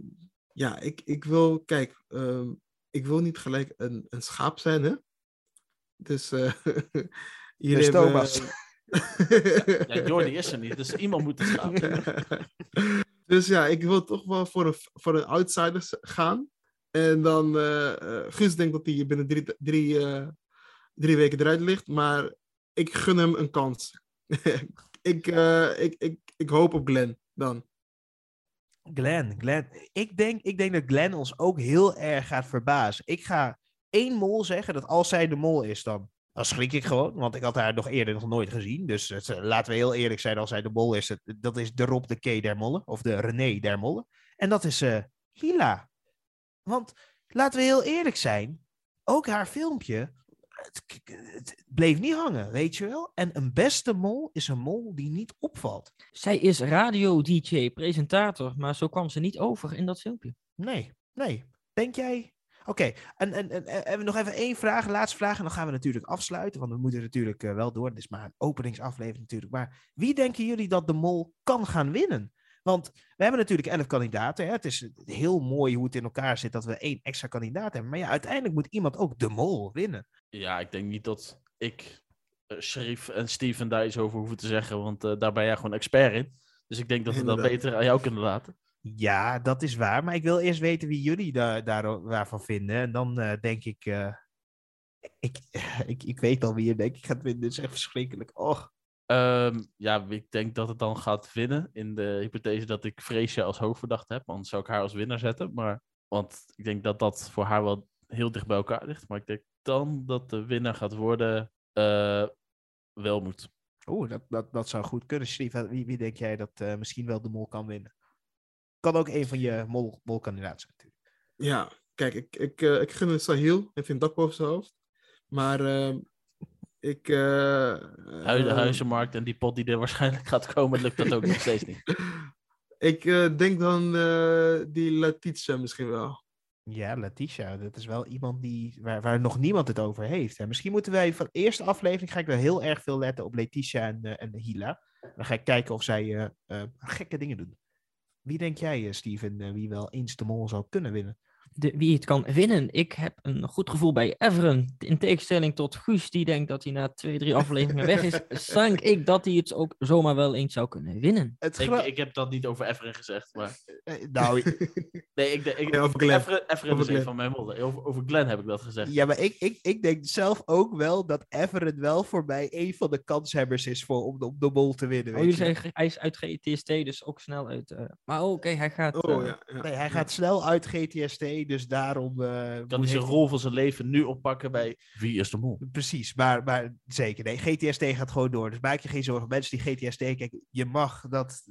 ja, ik, ik wil, kijk, ehm, ik wil niet gelijk een, een schaap zijn, hè? Dus, eh Dus hebben- Thomas. Ja, Jordi is er niet, dus iemand moet het gaan. dus ja, ik wil toch wel voor een, voor een outsider gaan. En dan, eh eh, Guus denkt dat hij binnen drie, drie, eh, drie weken eruit ligt, maar ik gun hem een kans. ik, eh, ik, ik, ik hoop op Glenn dan. Glenn, Glenn. Ik denk, ik denk dat Glenn ons ook heel erg gaat verbazen. Ik ga één mol zeggen dat als zij de mol is, dan, dan schrik ik gewoon. Want ik had haar nog eerder nog nooit gezien. Dus eh, laten we heel eerlijk zijn, als zij de mol is, dat is de Rob de K der Mollen. Of de René der Mollen. En dat is eh Lila. Want laten we heel eerlijk zijn, ook haar filmpje, het, het bleef niet hangen, weet je wel. En een beste mol is een mol die niet opvalt. Zij is radio-dj, presentator, maar zo kwam ze niet over in dat filmpje. Nee, nee. Denk jij? Oké, en, en, en, we nog even één vraag, laatste vraag. En dan gaan we natuurlijk afsluiten, want we moeten natuurlijk eh, wel door. Het is maar een openingsaflevering natuurlijk. Maar wie denken jullie dat de mol kan gaan winnen? Want we hebben natuurlijk elf kandidaten. Hè? Het is heel mooi hoe het in elkaar zit dat we één extra kandidaat hebben. Maar ja, uiteindelijk moet iemand ook de mol winnen. Ja, ik denk niet dat ik, uh, Sharif en Steven daar iets over hoeven te zeggen, want uh, daar ben jij gewoon expert in. Dus ik denk dat we dat beter aan jou kunnen laten. Ja, dat is waar. Maar ik wil eerst weten wie jullie daar, daar, waarvan vinden. En dan eh, denk ik, eh, ik, ik... Ik weet al wie je denk ik gaat winnen. Het is echt verschrikkelijk. Och. Ehm, ja, ik denk dat het dan gaat winnen. In de hypothese dat ik Freesia als hoofdverdachte heb. Anders zou ik haar als winnaar zetten. Maar, want ik denk dat dat voor haar wel heel dicht bij elkaar ligt. Maar ik denk dan dat de winnaar gaat worden eh Welmoed. Oeh, dat, dat, dat zou goed kunnen. Steve, wie, wie denk jij dat eh, misschien wel de mol kan winnen? Kan ook een van je mol, molkandidaten zijn natuurlijk. Ja, kijk, ik, ik, eh, ik gun het Sahil. Heeft een dak boven zijn hoofd. Maar ehm, ik... eh, de eh, huizenmarkt en die pot die er waarschijnlijk gaat komen, lukt dat ook nog steeds niet. Ik eh, denk dan eh, die Letitia misschien wel. Ja, Letitia, dat is wel iemand die, waar, waar nog niemand het over heeft. Hè. Misschien moeten wij van de eerste aflevering ga ik wel heel erg veel letten op Letitia en, eh, en Hila. Dan ga ik kijken of zij eh, eh, gekke dingen doen. Wie denk jij, eh, Steven, eh, wie wel eens de mol zou kunnen winnen? De, wie het kan winnen. Ik heb een goed gevoel bij Everen. In tegenstelling tot Guus, die denkt dat hij na twee, drie afleveringen weg is. Denk ik dat hij het ook zomaar wel eens zou kunnen winnen. Het Ik, ik heb dat niet over Everen gezegd, maar... eh, nou, Nee, ik, denk- ik, over Glenn. Everen, Everen Over is een Glenn. van mijn mollen. Over, over Glenn heb ik dat gezegd. ja, maar ik, ik, ik denk zelf ook wel dat Everett wel voor mij een van de kanshebbers is voor, om, de- om de mol te winnen. Oh, je. hij is uit GTST, dus ook snel uit. eh, Maar oké, hij gaat. Oh eh, ja. ja. Nee, hij gaat snel uit GTST, dus daarom... eh, Kan moet- hij zijn heeft- rol van zijn leven nu oppakken bij Wie is de Mol? Precies, maar, maar zeker. Nee, GTST gaat gewoon door. Dus maak je geen zorgen. Mensen die GTST kijken, je mag dat,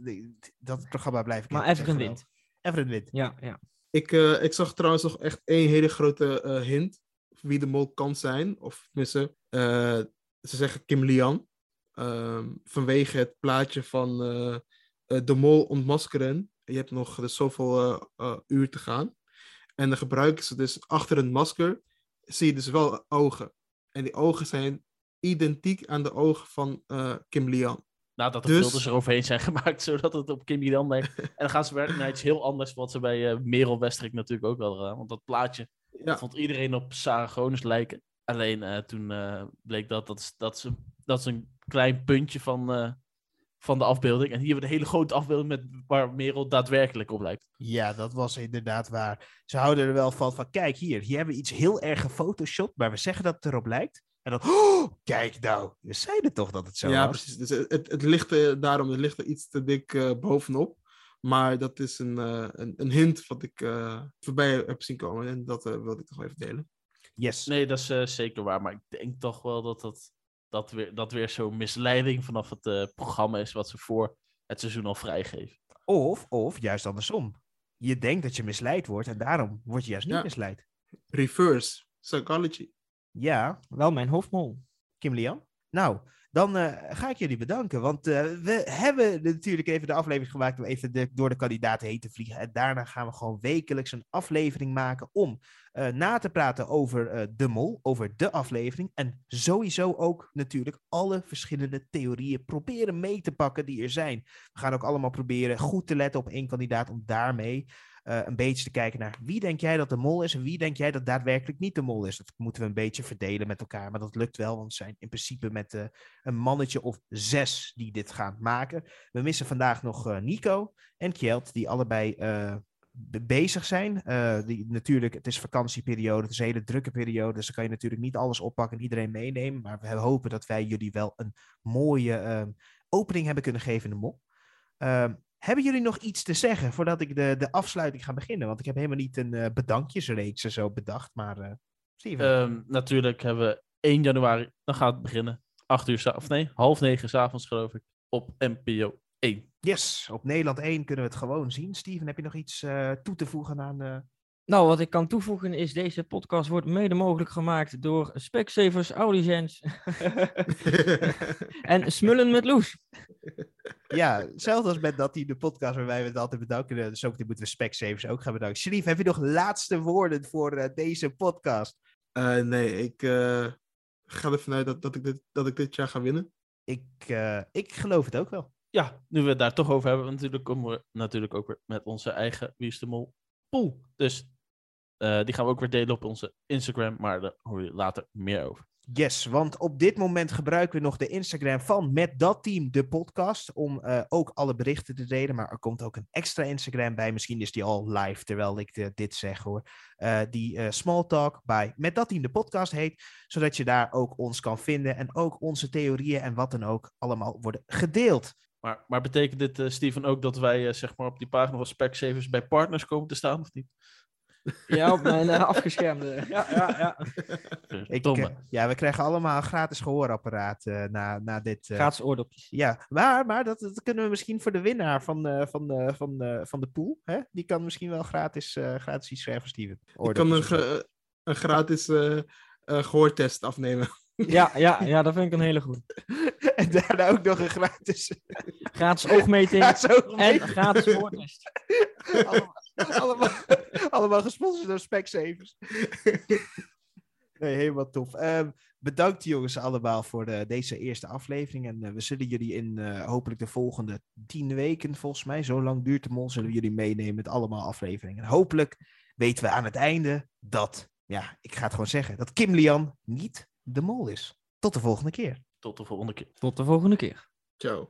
dat programma blijven Maar kijken. Everen Echt wint. Everen wint. Ja, ja. Ik, eh, ik zag trouwens nog echt één hele grote eh, hint wie de mol kan zijn. Of tenminste, eh, ze zeggen Kim Lian. Ehm, vanwege het plaatje van eh, eh, de mol ontmaskeren. Je hebt nog dus zoveel eh, eh, uur te gaan. En dan gebruiken ze dus achter een masker, zie je dus wel ogen. En die ogen zijn identiek aan de ogen van eh, Kim Lian. Nadat de Dus- filters eroverheen zijn gemaakt, zodat het op Kim Jan lijkt. En dan gaan ze werken naar iets heel anders, wat ze bij eh Merel Westrik natuurlijk ook wel gedaan. Want dat plaatje Ja, vond iedereen op Sarah Gronus lijken. Alleen eh, toen bleek dat dat dat, een, dat is een klein puntje van, van de afbeelding. En hier hebben we de hele grote afbeelding met waar Merel daadwerkelijk op lijkt. Ja, dat was inderdaad waar. Ze houden er wel van, van kijk hier, hier hebben we iets heel erg gefotoshopt, maar we zeggen dat het erop lijkt. En dan, oh, kijk nou, we zeiden toch dat het zo ja, was. precies. Dus het, het, het ligt er, daarom het ligt er iets te dik eh, bovenop. Maar dat is een, eh, een, een hint wat ik eh, voorbij heb zien komen. En dat eh, wilde ik nog even delen. Yes. Nee, dat is eh, zeker waar. Maar ik denk toch wel dat dat, dat weer, dat weer zo'n misleiding vanaf het eh, programma is wat ze voor het seizoen al vrijgeven. Of, of juist andersom. Je denkt dat je misleid wordt en daarom word je juist niet Ja. misleid. Reverse psychology. Ja, Wel mijn hoofdmol. Kim Lian. Nou, dan eh, ga ik jullie bedanken. Want eh, we hebben natuurlijk even de aflevering gemaakt om even door de kandidaten heen te vliegen. En daarna gaan we gewoon wekelijks een aflevering maken om eh, na te praten over de mol, over de aflevering. En sowieso ook natuurlijk alle verschillende theorieën proberen mee te pakken die er zijn. We gaan ook allemaal proberen goed te letten op één kandidaat om daarmee eh, een beetje te kijken naar wie denk jij dat de mol is en wie denk jij dat daadwerkelijk niet de mol is. Dat moeten we een beetje verdelen met elkaar, maar dat lukt wel, want we zijn in principe met eh, een mannetje of zes die dit gaan maken. We missen vandaag nog eh, Nico en Kjeld, die allebei be- bezig zijn. Die, natuurlijk, het is vakantieperiode, het is een hele drukke periode, dus dan kan je natuurlijk niet alles oppakken en iedereen meenemen, maar we hopen dat wij jullie wel een mooie ehm, opening hebben kunnen geven in de mol. Ehm, hebben jullie nog iets te zeggen voordat ik de, de afsluiting ga beginnen? Want ik heb helemaal niet een eh, bedankjesreeks en zo bedacht, maar eh Steven. Ehm, natuurlijk hebben we 1 januari, dan gaat het beginnen. 8 uur, of nee, half negen s'avonds geloof ik, op NPO 1. yes, op Nederland 1 kunnen we het gewoon zien. Steven, heb je nog iets eh, toe te voegen aan... Nou, wat ik kan toevoegen is, deze podcast wordt mede mogelijk gemaakt door Specsavers, Audigens en Smullen met Loes. Ja, hetzelfde als met dat die de podcast waarbij we het altijd bedanken. eh, Dus ook die moeten we Specsavers ook gaan bedanken. Sharif, heb je nog laatste woorden voor eh, deze podcast? Eh, nee, ik eh, ga ervan uit dat, dat, ik dit, dat ik dit jaar ga winnen. Ik, eh, ik geloof het ook wel. Ja, nu we het daar toch over hebben, natuurlijk komen we natuurlijk ook weer met onze eigen Wie is de Mol pool. Dus eh, die gaan we ook weer delen op onze Instagram, maar daar hoor je later meer over. Yes, want op dit moment gebruiken we nog de Instagram van Met Dat Team, de podcast, om eh, ook alle berichten te delen. Maar er komt ook een extra Instagram bij. Misschien is die al live, terwijl ik eh, dit zeg hoor. Die eh, Small Talk bij Met Dat Team, de podcast heet. Zodat je daar ook ons kan vinden en ook onze theorieën en wat dan ook allemaal worden gedeeld. Maar, maar betekent dit, Steven, ook dat wij zeg maar op die pagina van Specsavers bij partners komen te staan, of niet? Ja, op mijn eh, afgeschermde. Ja, ja, ja. Ik, Domme. eh, ja, we krijgen allemaal een gratis gehoorapparaat eh, na, na dit. Gratis oordopjes. Ja, maar, maar dat, dat kunnen we misschien voor de winnaar van, eh, van, eh, van, eh, van de pool. Hè? Die kan misschien wel gratis, eh, gratis iets schrijven, Steven. Ik kan een, ge- een gratis eh, eh, gehoortest afnemen. Ja, ja, ja, dat vind ik een hele goede. En daarna ook nog een gratis. Gratis oogmeting Ja, zo en gratis oortest. allemaal, allemaal, allemaal gesponsord door Specsavers. Nee, helemaal tof. Ehm, bedankt jongens allemaal voor de, deze eerste aflevering. En eh, we zullen jullie in eh, hopelijk de volgende tien weken, volgens mij, zo lang duurt de mol, zullen we jullie meenemen met allemaal afleveringen. En hopelijk weten we aan het einde dat, ja, ik ga het gewoon zeggen, dat Kim Lian niet de mol is. Tot de volgende keer. Tot de volgende keer. Tot de volgende keer. Ciao.